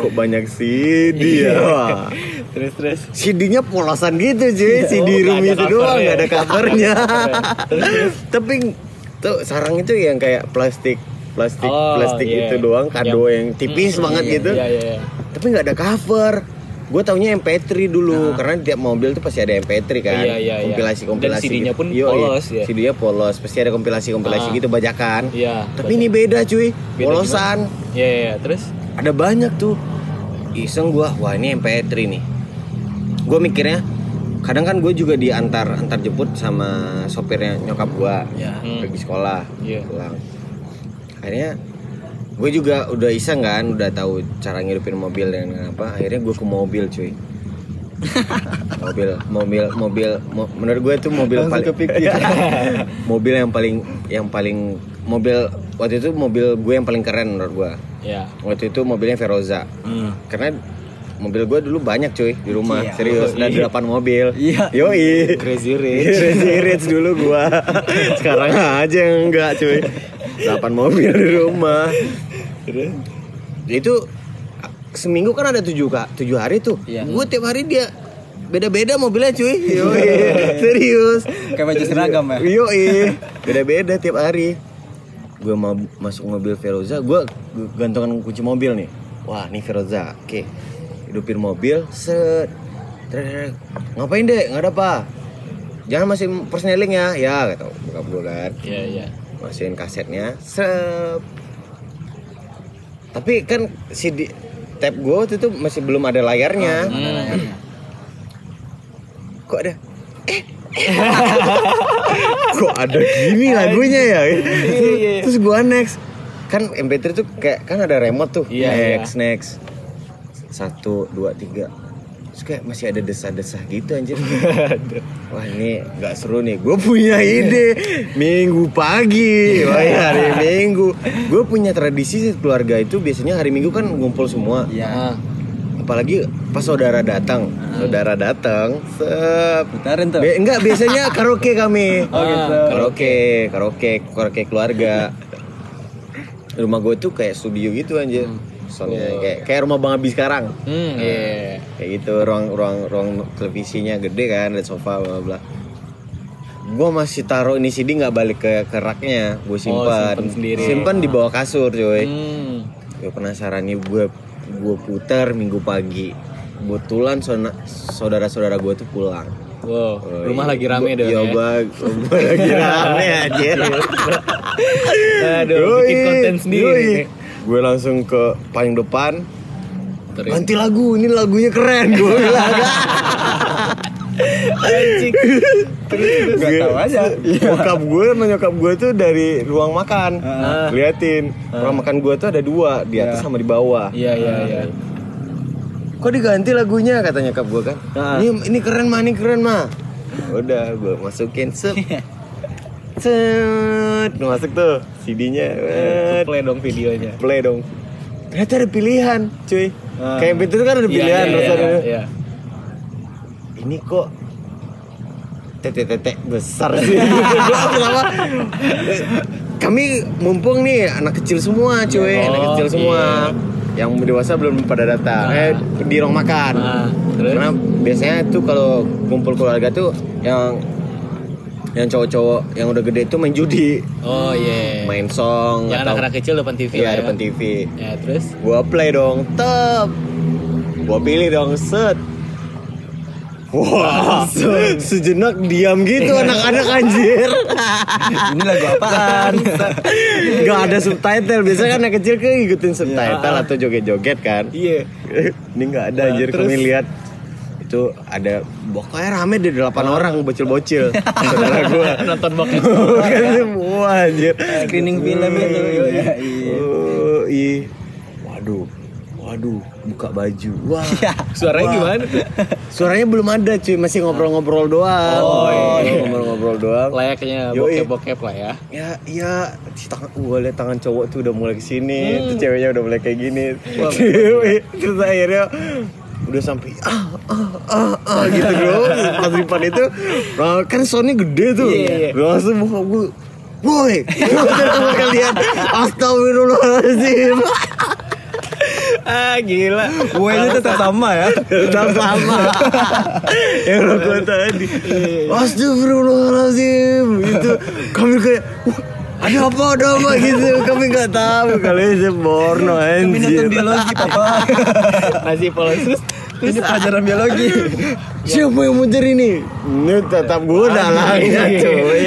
S1: kok banyak CD ya? Wah.
S2: terus terus.
S1: CD-nya polosan gitu cuy, CD
S2: Oh,
S1: room
S2: nggak ada
S1: itu doang nggak ada covernya. [LAUGHS] Tapi tuh sarang itu yang kayak plastik plastik
S2: Oh,
S1: plastik
S2: iya.
S1: itu doang kado yang, tipis
S2: Hmm,
S1: banget
S2: iya,
S1: gitu.
S2: iya iya iya.
S1: Tapi nggak ada cover. Gue taunya MP3 dulu karena tiap mobil tuh pasti ada MP3 kan.
S2: Nah. Iya, iya, iya.
S1: kompilasi kompilasi.
S2: Dan CD-nya pun
S1: Yo,
S2: polos, ya.
S1: CD-nya polos, pasti ada kompilasi kompilasi
S2: Ah.
S1: gitu bajakan.
S2: Iya,
S1: Tapi ini beda cuy,
S2: Beda
S1: polosan.
S2: iya iya iya. terus
S1: Ada banyak tuh. Iseng gua, wah ini MP3 nih. Gue mikirnya kadang kan gue juga diantar antar jemput sama sopirnya nyokap gua
S3: Ya.
S1: Pergi sekolah
S2: Iya.
S1: pulang akhirnya gue juga udah iseng kan udah tahu cara ngidupin mobil dan apa akhirnya gue ke mobil cuy. [LAUGHS] Mobil mobil mobil mo- menurut gue itu mobil
S3: Langsung
S1: paling [LAUGHS] mobil yang paling yang paling mobil waktu itu mobil gue yang paling keren menurut gue
S2: ya
S1: waktu itu mobilnya Veroza.
S2: Hmm.
S1: karena mobil gue dulu banyak cuy di rumah
S3: Iya.
S1: serius dan
S2: Iya.
S1: 8 mobil.
S3: Iya.
S1: yoi.
S2: Crazy rich. [LAUGHS]
S1: Crazy Rich dulu gua. Sekarang aja enggak cuy. 8 mobil di rumah itu seminggu kan ada tujuh kak tujuh hari tuh.
S3: Iya.
S1: gue tiap hari dia beda-beda mobilnya cuy. [LAUGHS] Yoi. Serius.
S3: Kayak baju seragam ya?
S1: yoi. Beda-beda tiap hari. Gue mau masuk mobil Feroza gue gantungan kunci mobil nih. Wah nih Feroza oke. Hidupin mobil set. Ngapain deh nggak ada apa. Jangan masih persneling ya. Ya kata bokap gue kan.
S2: Iya iya.
S1: Masukin kasetnya sep tapi kan si di tab gue waktu itu masih belum ada layarnya.
S2: Hmm.
S1: kok ada? Eh [LAUGHS] kok ada gini lagunya ya?
S2: Iya.
S1: terus gua next. Kan MP3 tuh kayak kan ada remote tuh.
S2: Iya,
S1: next next. Satu dua tiga Terus kayak masih ada desah-desah gitu anjir. [LAUGHS] Wah ini nggak seru nih. Gue punya ide minggu pagi, wah ya, hari [LAUGHS] minggu. Gue punya tradisi keluarga itu biasanya hari minggu kan ngumpul semua.
S3: ya
S2: Ah,
S1: Apalagi pas saudara datang, saudara datang, sep.
S3: tuh
S1: Be- enggak biasanya [LAUGHS] karaoke kami.
S2: Oh, gitu.
S1: Karaoke, karaoke, karaoke keluarga. Rumah gue tuh kayak studio gitu anjir. Soalnya kayak kayak rumah Bang Abi sekarang.
S2: hmm, iya.
S1: Kayak gitu ruang ruang ruang televisinya gede kan, ada sofa bla bla. Gue masih taruh ini CD nggak balik ke ke raknya, gue simpan.
S2: simpen sendiri.
S1: Simpan di bawah kasur, cuy.
S2: Hmm.
S1: Gue penasaran nih gue gue putar minggu pagi. Kebetulan saudara-saudara gue tuh pulang.
S2: Wow,
S1: Oh,
S2: rumah
S1: iya.
S2: lagi rame
S1: Gua-
S2: dong
S1: iya,
S2: ya.
S1: gua- gua lagi rame anjir. [LAUGHS]
S2: Aduh, bikin konten sendiri nih.
S1: Gue langsung ke paling depan.
S2: Terus.
S1: Ganti lagu, ini lagunya keren. [LAUGHS] Gue bilang.
S2: Anjing.
S1: Terus
S3: Gak aja.
S1: Bokap gue sama nyokap gue tuh dari ruang makan.
S2: Ah.
S1: Liatin. Ruang makan gue tuh ada dua, di atas
S3: Iya.
S1: sama di bawah.
S2: Iya, iya, iya.
S1: Kok diganti lagunya katanya nyokap gue kan?
S3: Ah.
S1: Ini ini keren mah, ini keren mah. Udah, gue masukin sep. Set, masuk tuh CD-nya.
S2: Play dong videonya.
S1: play dong ternyata ada pilihan cuy
S3: Ah.
S1: kayak begitu kan ada
S2: Iya,
S1: pilihan
S2: iya, iya,
S1: ada-
S2: iya.
S1: ini kok tete-tete besar sih [LAUGHS] Kenapa? kami mumpung nih anak kecil semua cuy
S2: Oh,
S1: anak kecil semua yang dewasa belum pada datang eh di ruang makan
S2: Ah, terus?
S1: karena biasanya tuh kalau kumpul keluarga tuh yang yang cowok-cowok yang udah gede tuh main judi
S2: Oh iya.
S1: main song
S2: Yang
S1: atau
S2: anak-anak kecil depan TV
S1: iya
S2: ya.
S1: depan TV
S2: Ya, terus?
S1: Gua play dong, tep. Gua pilih dong, set. Wah, sejenak diam gitu anak-anak anjir. [LAUGHS]
S3: ini lagu apaan [LAUGHS]
S1: Gak ada subtitle. Biasanya kan anak kecil kan ngikutin subtitle atau joget-joget kan.
S2: Iya. [LAUGHS]
S1: Ini nggak ada anjir.
S2: terus?
S1: Kami lihat itu ada pokoknya rame deh delapan orang bocil-bocil [LAUGHS] saudara gua
S2: Nonton bokep. [LAUGHS]
S1: Semua anjir
S3: Screening film itu.
S1: Iya,
S3: Iya.
S1: Oh, ih. Waduh. Waduh, buka baju. Wah. [LAUGHS]
S2: Suaranya
S1: Wah.
S2: gimana tuh?
S1: Suaranya belum ada, cuy. Masih ngobrol-ngobrol doang.
S2: Oh, iya.
S1: ngobrol-ngobrol doang.
S2: Layaknya bokep-bokep lah ya.
S1: Ya, iya, di tangan gua liat tangan cowok tuh udah mulai ke sini, tuh ceweknya udah mulai kayak gini. Terus akhirnya udah sampai ah ah ah, ah gitu bro. Pas di depan itu nah, kan soundnya gede tuh.
S2: Iya, iya.
S1: langsung muka gue Woi, kalian Astagfirullahaladzim.
S2: Ah, gila.
S3: gue ini tetap sama ya.
S1: Udah sama. Yang lo gue tadi. Astagfirullahaladzim. Gitu. Kami kayak "Wah, ada apa ada apa gitu. Kami nggak tahu kalian seborno
S3: kami nonton
S1: anjir
S3: biologi papa [LAUGHS]
S2: Masih polos. Terus.
S3: ini pelajaran biologi.
S1: Siapa yang muter ini? Ini tetap gue dalangnya cuy.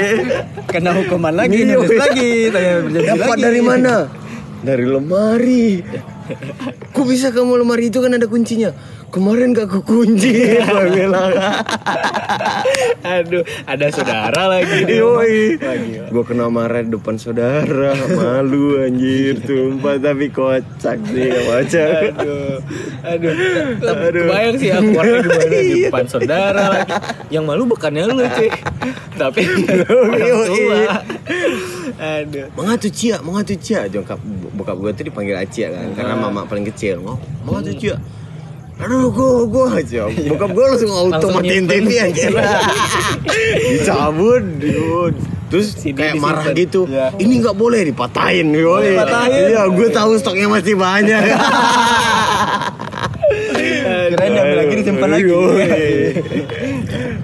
S3: Kena hukuman lagi
S1: Iya,
S3: nulis lagi tanya
S1: dapat
S3: lagi.
S1: dari mana? Dari lemari kok bisa kamu lemari itu kan ada kuncinya? Kemarin gak [LAUGHS] gue bilang.
S2: Aduh, ada saudara lagi. Di
S1: Yoi. Gue kena marah di depan saudara. Malu anjir Tumpah tapi kocak sih Kocak.
S2: Aduh, aduh,
S1: Aduh.
S2: kebayang sih aku warna gimana di
S1: Iya.
S2: depan saudara lagi. Yang malu bukannya lu cuy, tapi orang tua. Aduh,
S1: Mengatu Cia, mengatu Cia Jongkap bokap gue tuh dipanggil Acia kan Karena mama paling kecil Mau, mengatu Cia Aduh, gue, gue aja. Bokap gue langsung auto matiin. TV anjir. Dicabut, diun. Terus
S2: CD
S1: kayak marah
S2: disimpan.
S1: gitu.
S3: Iya.
S1: Ini nggak boleh dipatahin, yoi.
S3: Dipatahin.
S1: Iya, gue tahu stoknya masih banyak. [LAUGHS] [LAUGHS]
S3: kirain diambil lagi disimpan lagi [LAUGHS]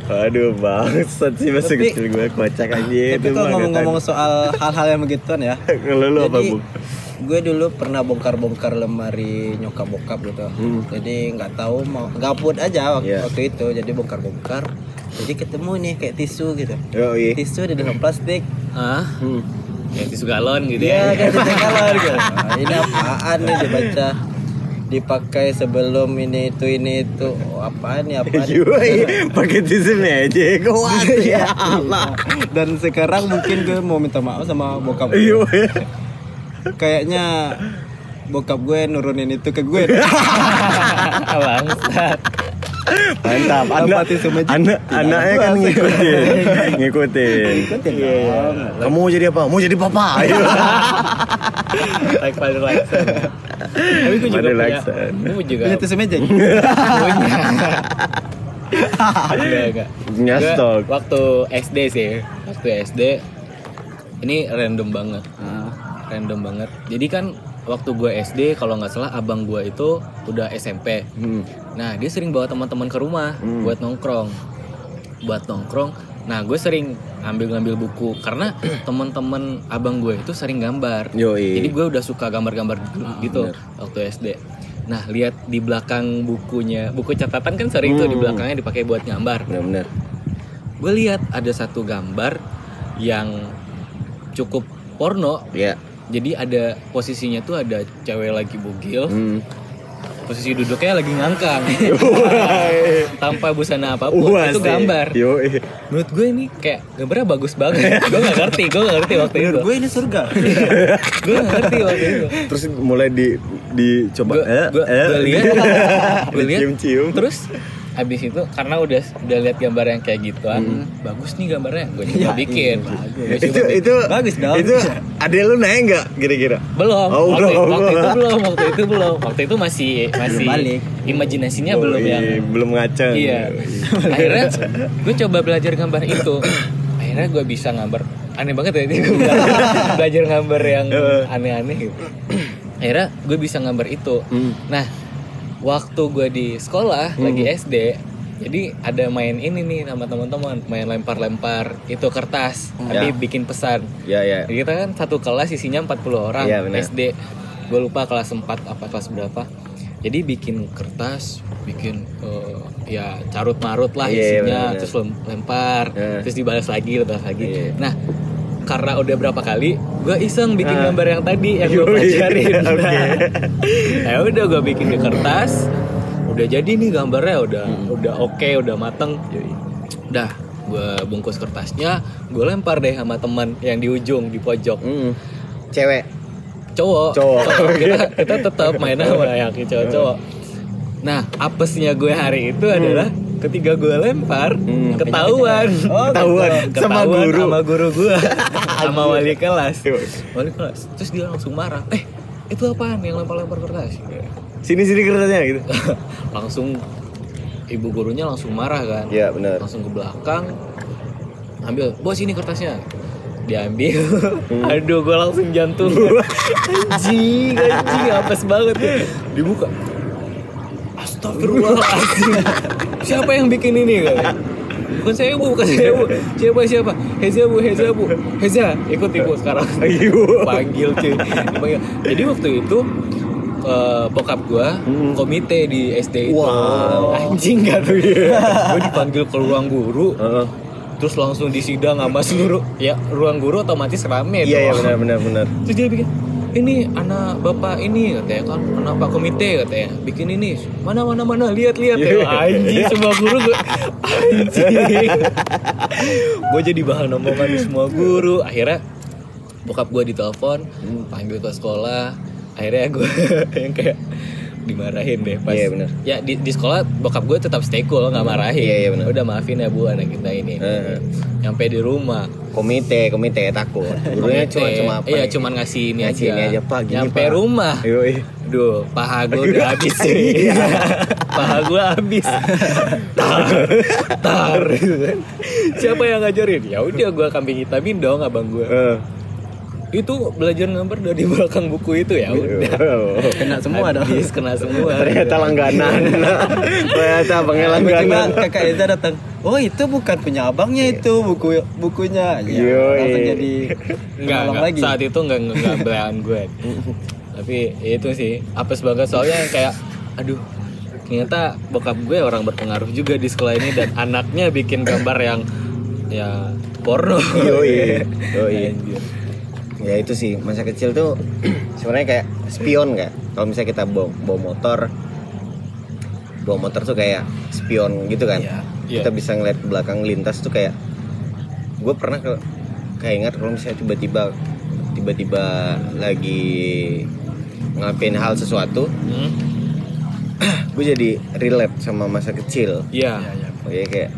S1: Aduh, bangsat sih masa
S3: Tapi-
S1: kecil gue kocak aja
S3: tapi kalau ngomong-ngomong soal hal-hal yang begituan ya [LAUGHS]
S1: Kalau lu apa,
S3: Jadi,
S1: Bung?
S3: gue dulu pernah bongkar-bongkar lemari nyokap bokap gitu
S1: Hmm.
S3: jadi nggak tahu mau gabut aja waktu,
S1: Iya.
S3: waktu itu jadi bongkar-bongkar jadi ketemu nih kayak tisu gitu
S1: Yoi.
S3: tisu di dalam plastik
S2: ah,
S1: Hmm.
S2: kayak tisu galon gitu
S3: Iya,
S2: ya.
S3: kayak tisu galon gitu. [LAUGHS] Nah, ini apaan nih dibaca dipakai sebelum ini itu ini itu oh, apaan nih
S1: pakai tisu magic. Kuat [LAUGHS] ya Allah.
S3: dan sekarang mungkin gue mau minta maaf sama bokap gue. Kayaknya bokap gue nurunin itu ke gue [LAUGHS]
S2: Bangsat.
S1: Mantap. Anak,
S3: Lompati sumet.
S1: anak, anaknya kan [LAUGHS] ngikutin, ngikutin.
S3: Ikutin
S1: Iya. Kamu mau jadi apa? Mau jadi papa. Ayo. [LAUGHS]
S2: Like Father Laksan. Tapi gue juga punya, gue juga
S3: Punya meja.
S2: punya. Enggak, enggak.
S1: Punya
S2: Gua
S1: stok.
S2: Waktu SD sih, waktu SD ini random banget,
S3: Ah,
S2: random banget. Jadi kan waktu gue SD kalau nggak salah abang gue itu udah SMP.
S1: Hmm.
S2: Nah dia sering bawa teman-teman ke rumah
S1: Hmm.
S2: buat nongkrong, buat nongkrong. Nah gue sering ngambil-ngambil buku karena [CLEARS THROAT] teman-teman abang gue itu sering gambar.
S1: Yoi.
S2: Jadi gue udah suka gambar-gambar gitu
S1: bener.
S2: waktu SD. Nah lihat di belakang bukunya, buku catatan kan sering tuh di
S1: Hmm.
S2: belakangnya dipakai buat gambar.
S1: Benar-benar.
S2: Gue lihat ada satu gambar yang cukup porno.
S1: Ya.
S2: Jadi ada posisinya tuh ada cewek lagi bugil,
S1: Hmm.
S2: posisi duduknya lagi ngangkang. [LAUGHS] Tanpa busana apa pun.
S1: Wah,
S2: itu gambar.
S1: Yo.
S2: menurut gue ini kayak gambarnya bagus banget. Gue gak ngerti gue gak ngerti waktu itu.
S3: Menurut gue ini surga. [LAUGHS]
S2: gue gak ngerti waktu itu.
S1: Terus mulai di dicoba
S2: gue
S1: eh,
S2: gue
S1: eh.
S2: lihat. [LAUGHS] Gue lihat. Terus abis itu karena udah udah lihat gambar yang kayak gituan bagus nih gambarnya gue coba
S3: Ya,
S2: bikin
S3: iya, bagus.
S2: Gua
S1: itu
S2: bikin.
S1: itu
S3: Bagus dong.
S1: Itu ada lu naik nggak kira-kira?
S2: belum
S1: Oh,
S2: waktu,
S1: belum.
S2: waktu itu belum waktu itu belum waktu itu masih masih
S3: balik.
S2: imajinasinya
S1: Oh,
S2: belum
S1: iya,
S2: yang
S1: belum ngaceng.
S2: Iya. [LAUGHS] Akhirnya gue coba belajar gambar itu. Akhirnya gue bisa gambar aneh banget ya ini gue [LAUGHS] belajar gambar yang aneh-aneh gitu. [CLEARS THROAT] Akhirnya gue bisa gambar itu.
S1: Hmm.
S2: Nah, waktu gue di sekolah lagi SD, jadi ada main ini nih sama teman-teman, main lempar-lempar itu kertas, tapi
S1: Ya.
S2: bikin pesan.
S1: Ya ya.
S2: Jadi kita kan satu kelas isinya 40 orang
S1: Iya, benar.
S2: SD. Gue lupa kelas 4 apa kelas berapa. Jadi bikin kertas, bikin eh, ya carut marut lah
S1: Iya, iya,
S2: isinya,
S1: benar, benar.
S2: terus lem- lempar,
S1: Iya.
S2: terus dibalas lagi, dibalas lagi.
S1: Iya.
S2: Nah, karena udah berapa kali, gue iseng bikin
S1: Ah.
S2: gambar yang tadi yang gue pelajarin. [LAUGHS]
S1: oke. [LAUGHS]
S2: ya udah gue bikin di kertas, udah jadi nih gambarnya udah
S1: Hmm.
S2: udah oke, udah mateng. Udah, gue bungkus kertasnya, gue lempar deh sama teman yang di ujung di pojok
S1: Hmm. Cewek.
S2: cowok,
S1: Cowok. [LAUGHS]
S2: kita kita tetap main sama yang cowok-cowok. Nah, apesnya gue hari itu adalah ketika gue lempar
S1: Hmm.
S2: ketahuan,
S3: Oh,
S1: Ketahuan sama
S2: Ketahuan
S1: guru.
S2: sama guru gue, [LAUGHS] sama wali kelas, wali kelas. Terus dia langsung marah, eh itu apaan yang lempar-lempar kertas?
S1: Sini sini kertasnya gitu. [LAUGHS]
S2: langsung ibu gurunya langsung marah kan,
S1: Iya benar.
S2: langsung ke belakang, ambil, bos ini kertasnya diambil
S1: Hmm.
S2: aduh gue langsung jantung [LAUGHS] anjing anjing apes banget dibuka Astagfirullahaladzim [LAUGHS] Siapa yang bikin ini kan? Bukan saya bu, bukan saya bu Siapa siapa? Heza bu, Heza bu Heza, ikut ibu sekarang [LAUGHS]
S1: Ayo.
S2: Panggil cuy Dipanggil. Jadi waktu itu eh, bokap gua
S1: Hmm.
S2: komite di SD itu
S1: Wow.
S2: anjing gak tuh [LAUGHS] gue dipanggil ke ruang guru
S1: Heeh.
S2: terus langsung disidang sama seluruh ya ruang guru otomatis rame
S1: Iya iya benar benar benar.
S2: Terus dia bikin ini anak bapak ini katanya kan anak pak komite katanya bikin ini mana mana mana lihat lihat ya
S1: Iya. [LAUGHS]
S2: anjing semua guru gue anjing [LAUGHS] gue jadi bahan omongan di semua guru akhirnya bokap gue ditelepon
S1: Hmm.
S2: panggil ke sekolah akhirnya gue [LAUGHS] yang kayak dimarahin deh pas
S1: Iya, benar.
S2: ya di, di sekolah bokap gue tetap stay cool nggak marahin
S1: Iya, iya, benar.
S2: udah maafin ya bu anak kita ini
S1: Eh.
S2: nyampe di rumah
S1: Komite komite takut. Gurunya cuma cuma apa?
S2: Iya,
S1: ya?
S2: cuman ngasih ini
S1: Ngasih
S2: aja.
S1: ini aja, Pak, gini,
S2: Nyampe
S1: Pak.
S2: rumah.
S1: Yoi.
S2: Duh, paha gue udah habis [LAUGHS] sih. paha gue habis. [LAUGHS] tar, tar. Siapa yang ngajarin? Ya udah gue kambing hitamin dong abang gue.
S1: Eh.
S2: Itu belajar gambar dari [LAUGHS] belakang buku itu ya udah. [LAUGHS]
S3: Kena semua dong.
S2: Habis kena semua.
S1: Ternyata langganan. [LAUGHS] Ternyata abangnya langganan.
S3: kakak Eza datang. Oh itu bukan punya abangnya itu buku bukunya. Ya,
S1: Yoi.
S3: langsung jadi
S2: enggak.
S3: lagi.
S2: saat itu enggak enggak belahan gue. Tapi ya itu sih apes banget soalnya kayak aduh ternyata bokap gue orang berpengaruh juga di sekolah ini dan anaknya bikin gambar yang ya porno.
S1: Yoi. Yoi. Ya itu sih masa kecil tuh [CLEARS THROAT] sebenarnya kayak spion kayak kalau misalnya kita bawa, bawa motor bawa motor tuh kayak spion gitu kan
S3: Iya.
S1: kita
S2: Iya.
S1: bisa ngeliat ke belakang lintas tuh kayak gue pernah ke kayak ingat kalau misalnya tiba-tiba tiba-tiba lagi ngapain hal sesuatu
S2: Hmm? [CLEARS THROAT]
S1: gue jadi relate sama masa kecil
S2: Iya.
S3: Iya, iya.
S1: oke kayak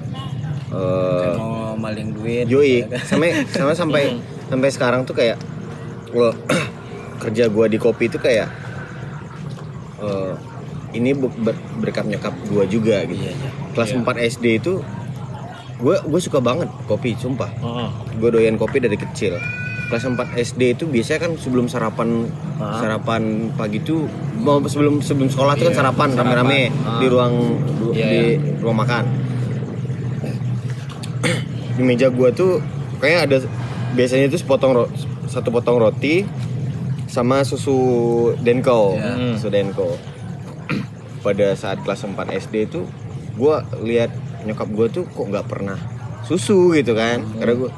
S1: eh,
S3: Kayak mau maling duit
S1: Yoi, [LAUGHS]
S3: ya kan?
S1: sampai sama sampai sampai sekarang tuh kayak gua [CLEARS THROAT] kerja gua di kopi itu kayak eh, ini ber- berkat nyokap gua juga gitu.
S3: Iya, iya.
S1: Kelas
S2: Iya.
S1: 4 SD itu gua gue suka banget kopi, sumpah.
S2: Heeh.
S1: Gue doyan kopi dari kecil. Kelas 4 SD itu biasanya kan sebelum sarapan
S2: Ah.
S1: sarapan pagi tuh mau sebelum sebelum sekolah tuh kan
S2: Iya,
S1: sarapan rame-rame
S2: sarapan.
S1: di ruang du-
S2: Iya,
S1: di ruang makan. [CLEARS THROAT] di meja gua tuh kayak ada biasanya itu sepotong satu potong roti sama susu Denko.
S2: Hmm.
S1: susu Denko. Pada saat kelas 4 SD itu gua lihat nyokap gua tuh kok nggak pernah susu gitu kan. Karena gua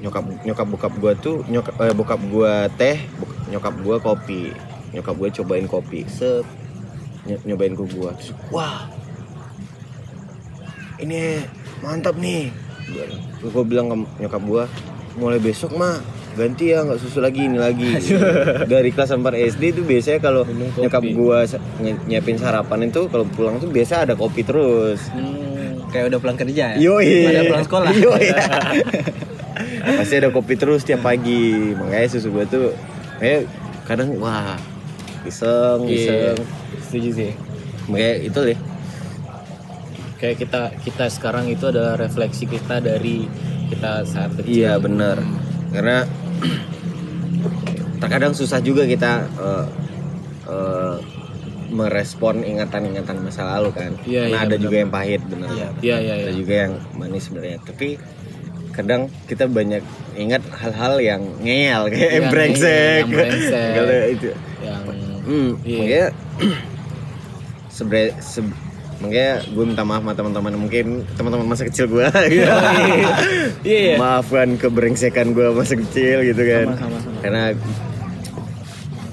S1: nyokap nyokap bokap gua tuh nyokap eh, bokap gua teh, nyokap gua kopi. Nyokap gua cobain kopi. Set ny- nyobain ke gua. Terus, wah. Ini mantap nih. Gua bilang ke nyokap gua, mulai besok mah ganti ya nggak susu lagi ini lagi [LAUGHS] dari kelas 4 SD itu biasanya kalau nyokap gua nyiapin sarapan itu kalau pulang tuh biasa ada kopi terus
S2: Hmm.
S3: kayak udah pulang kerja ya
S1: Yoi.
S3: Pada pulang sekolah [LAUGHS]
S1: Yoi. [LAUGHS] Pasti ada kopi terus tiap pagi. Makanya susu gua tuh kayak kadang wah iseng
S2: Iya.
S1: iseng.
S2: Setuju sih.
S1: Makanya itu deh.
S2: Kayak kita kita sekarang itu adalah refleksi kita dari kita saat kecil.
S1: Iya benar. Karena terkadang susah juga kita eh, eh, merespon ingatan-ingatan masa lalu kan.
S2: Iya,
S1: Karena
S2: iya,
S1: ada
S2: benar.
S1: juga yang pahit benar.
S3: Iya,
S2: Iya iya
S1: ada
S2: iya.
S1: juga yang manis sebenarnya tapi kadang kita banyak ingat hal-hal yang ngeyel kayak
S2: Yang
S1: brengsek
S2: yang brengsek. [LAUGHS]
S1: itu
S2: Yang
S1: hmm,
S2: Iya.
S1: sebenarnya [CLEARS THROAT] se- makanya gue minta maaf sama teman-teman mungkin teman-teman masa kecil gue [LAUGHS]
S2: Iya. Iya.
S1: maafkan kebrengsekan gue masa kecil gitu kan.
S2: Sama, sama, sama.
S1: karena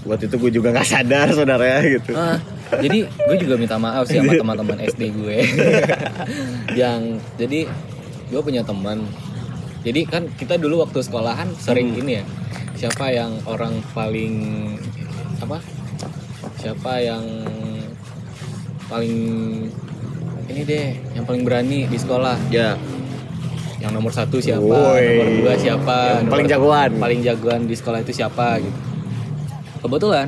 S1: waktu itu gue juga nggak sadar saudara gitu.
S2: Ah, jadi gue juga minta maaf sih sama teman-teman [LAUGHS] SD gue [LAUGHS] yang jadi gue punya teman. Jadi kan kita dulu waktu sekolahan sering ini ya siapa yang orang paling apa siapa yang paling ini deh yang paling berani di sekolah
S1: ya
S2: yang nomor satu siapa
S1: Woi.
S2: nomor dua siapa
S1: Yang
S2: nomor-
S1: paling jagoan.
S2: paling jagoan di sekolah itu siapa gitu kebetulan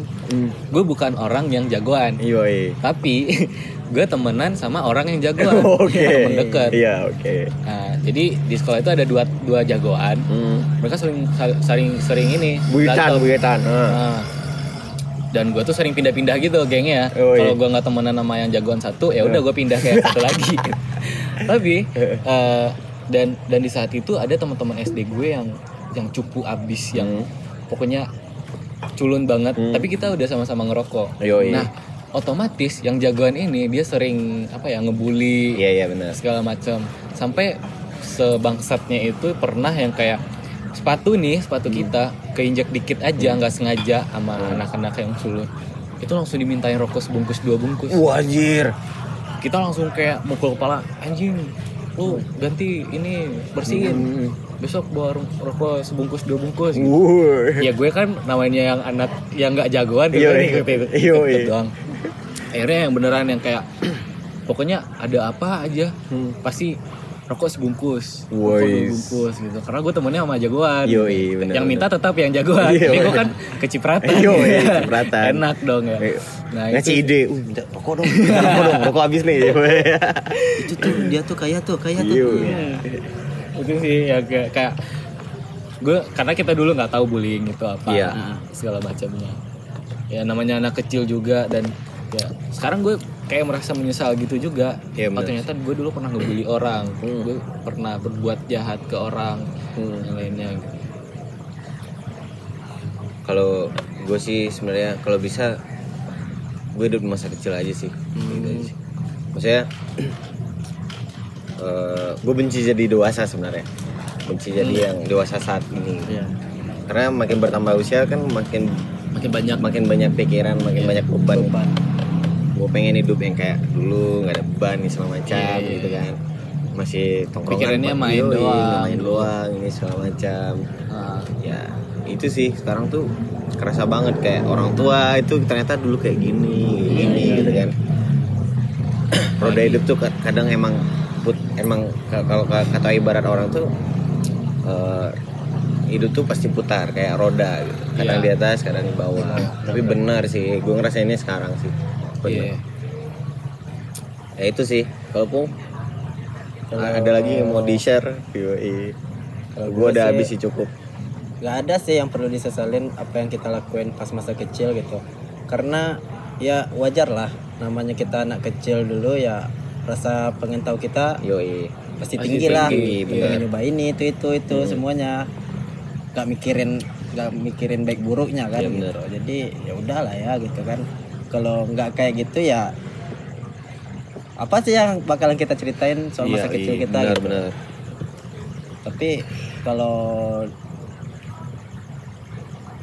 S2: gue bukan orang yang jagoan
S1: Yoi.
S2: tapi [LAUGHS] gue temenan sama orang yang jagoan [LAUGHS]
S1: Oke.
S2: temen deket
S1: Iya, oke.
S2: nah jadi di sekolah itu ada dua dua jagoan
S1: Hmm.
S2: mereka sering sering sering ini
S1: Buyutan, buyutan. Ah.
S2: Nah, dan gue tuh sering pindah-pindah gitu gengnya
S1: Oh, iya.
S2: kalau gue nggak temenan sama yang jagoan satu ya udah gue pindah ke yang satu lagi [LAUGHS] tapi eh, dan dan di saat itu ada teman-teman SD gue yang yang cupu abis yang
S1: Hmm.
S2: pokoknya culun banget
S1: Hmm.
S2: tapi kita udah sama-sama ngerokok
S1: Yoi.
S2: nah otomatis yang jagoan ini dia sering apa ya ngebully
S1: Iya, iya benar.
S2: segala macam sampai sebangsatnya itu pernah yang kayak sepatu nih sepatu kita keinjak dikit aja nggak sengaja sama anak-anak yang culun itu langsung dimintain rokok sebungkus dua bungkus
S1: Wah, anjir.
S2: kita langsung kayak mukul kepala anjing lu ganti ini bersihin besok bawa ro- rokok sebungkus dua bungkus gitu. Ya gue kan namanya yang anak yang nggak jagoan gitu nih,
S1: iya.
S2: ikut- ikut-
S1: Iya, iya.
S2: doang akhirnya yang beneran yang kayak [CLEARS THROAT] pokoknya ada apa aja
S1: Hmm.
S2: pasti rokok sebungkus.
S1: Wois.
S2: bungkus gitu. Karena gue temennya sama jagoan.
S1: Iya, bener,
S2: yang
S1: bener.
S2: minta tetap yang jagoan.
S1: Iya,
S2: tapi gue kan kecipratan. [LAUGHS]
S1: Iya, iya, kecipratan. [LAUGHS]
S2: enak dong ya. Nah
S1: Ngasih
S2: itu
S1: ide, uh, minta rokok dong, rokok dong, rokok habis nih. [LAUGHS]
S3: itu tuh dia tuh kaya tuh kaya tuh.
S1: Iya.
S2: itu sih ya kayak, kayak gue karena kita dulu nggak tahu bullying itu apa
S1: Iya.
S2: segala macamnya. Ya namanya anak kecil juga dan ya sekarang gue kayak merasa menyesal gitu juga
S1: Iya,
S2: oh ternyata gue dulu pernah ngebully orang
S1: Hmm.
S2: gue pernah berbuat jahat ke orang
S1: Hmm.
S2: yang lainnya.
S1: Kalau gue sih sebenarnya kalau bisa gue hidup di masa kecil aja sih. Gitu aja sih. Maksudnya [CLEARS THROAT] eh, gue benci jadi dewasa sebenarnya. Benci jadi yang dewasa saat ini.
S3: Iya.
S1: Karena makin bertambah usia kan makin
S2: makin banyak
S1: makin banyak pikiran, makin
S2: Iya,
S1: banyak beban.
S2: beban.
S1: Gue pengen hidup yang kayak dulu nggak ada beban nih segala macam
S2: Iya, iya,
S1: gitu kan. Masih tongkrongan
S2: Pikirannya main
S1: yoi,
S2: doang.
S1: main doang ini segala macam.
S2: Ah,
S1: ya itu sih sekarang tuh kerasa banget kayak orang tua itu ternyata dulu kayak gini ini gitu kan [CLEARS THROAT] roda hidup tuh ka- kadang emang put emang ka- kalau ka- kata ibarat orang tuh eh, hidup tuh pasti putar kayak roda gitu kadang
S2: Iya.
S1: di atas kadang di bawah tapi benar sih gue ngerasainnya sekarang sih
S2: Iya.
S1: Benar. ya itu sih. Kalau Pung ada lagi yang mau di share Yoi.
S3: Kalau
S1: gue
S3: gua
S1: udah habis sih cukup.
S3: nggak ada sih yang perlu disesalin apa yang kita lakuin pas masa kecil gitu. Karena ya wajar lah. Namanya kita anak kecil dulu ya rasa pengen tahu kita
S1: Yoi.
S3: pasti
S2: Pasti
S3: tinggi lah.
S1: tinggi,
S3: pengen nyoba ini itu itu itu semuanya. Nggak mikirin nggak mikirin baik buruknya kan
S1: Iya,
S3: gitu. jadi ya udahlah ya gitu kan kalau nggak kayak gitu ya apa sih yang bakalan kita ceritain soal masa
S1: Iya,
S3: kecil
S1: iya,
S3: kita
S1: benar
S3: gitu.
S1: benar
S3: tapi kalau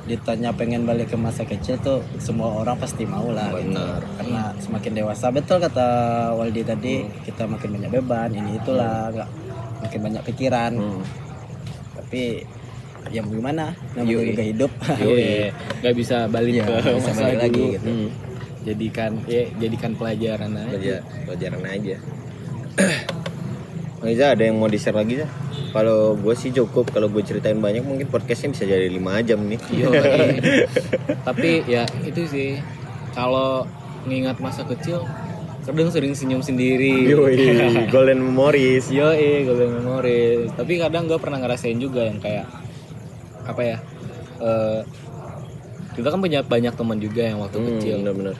S3: ditanya pengen balik ke masa kecil tuh semua orang pasti mau lah gitu.
S1: Benar.
S3: karena semakin dewasa betul kata Waldi tadi kita makin banyak beban ini itulah nggak makin banyak pikiran
S1: Hmm.
S3: tapi ya mau gimana namanya juga hidup
S2: Iya, [LAUGHS] nggak bisa balik
S3: Iya,
S2: ke masa
S3: balik lagi
S2: dulu.
S3: gitu.
S1: Hmm.
S2: Jadikan ya jadikan pelajaran aja.
S1: Pelajar, pelajaran aja. [CLEARS THROAT] Oh, Iza ada yang mau di share lagi ya? Kalau gue sih cukup, kalau gue ceritain banyak mungkin podcastnya bisa jadi 5 jam nih.
S2: Iya. [LAUGHS] Tapi ya itu sih kalau ngingat masa kecil kadang sering senyum sendiri.
S1: Yoi, [LAUGHS] golden memories.
S2: Yo, golden memories. Tapi kadang gue pernah ngerasain juga yang kayak apa ya? eh, kita kan punya banyak teman juga yang waktu
S1: Hmm,
S2: kecil.
S1: bener-bener.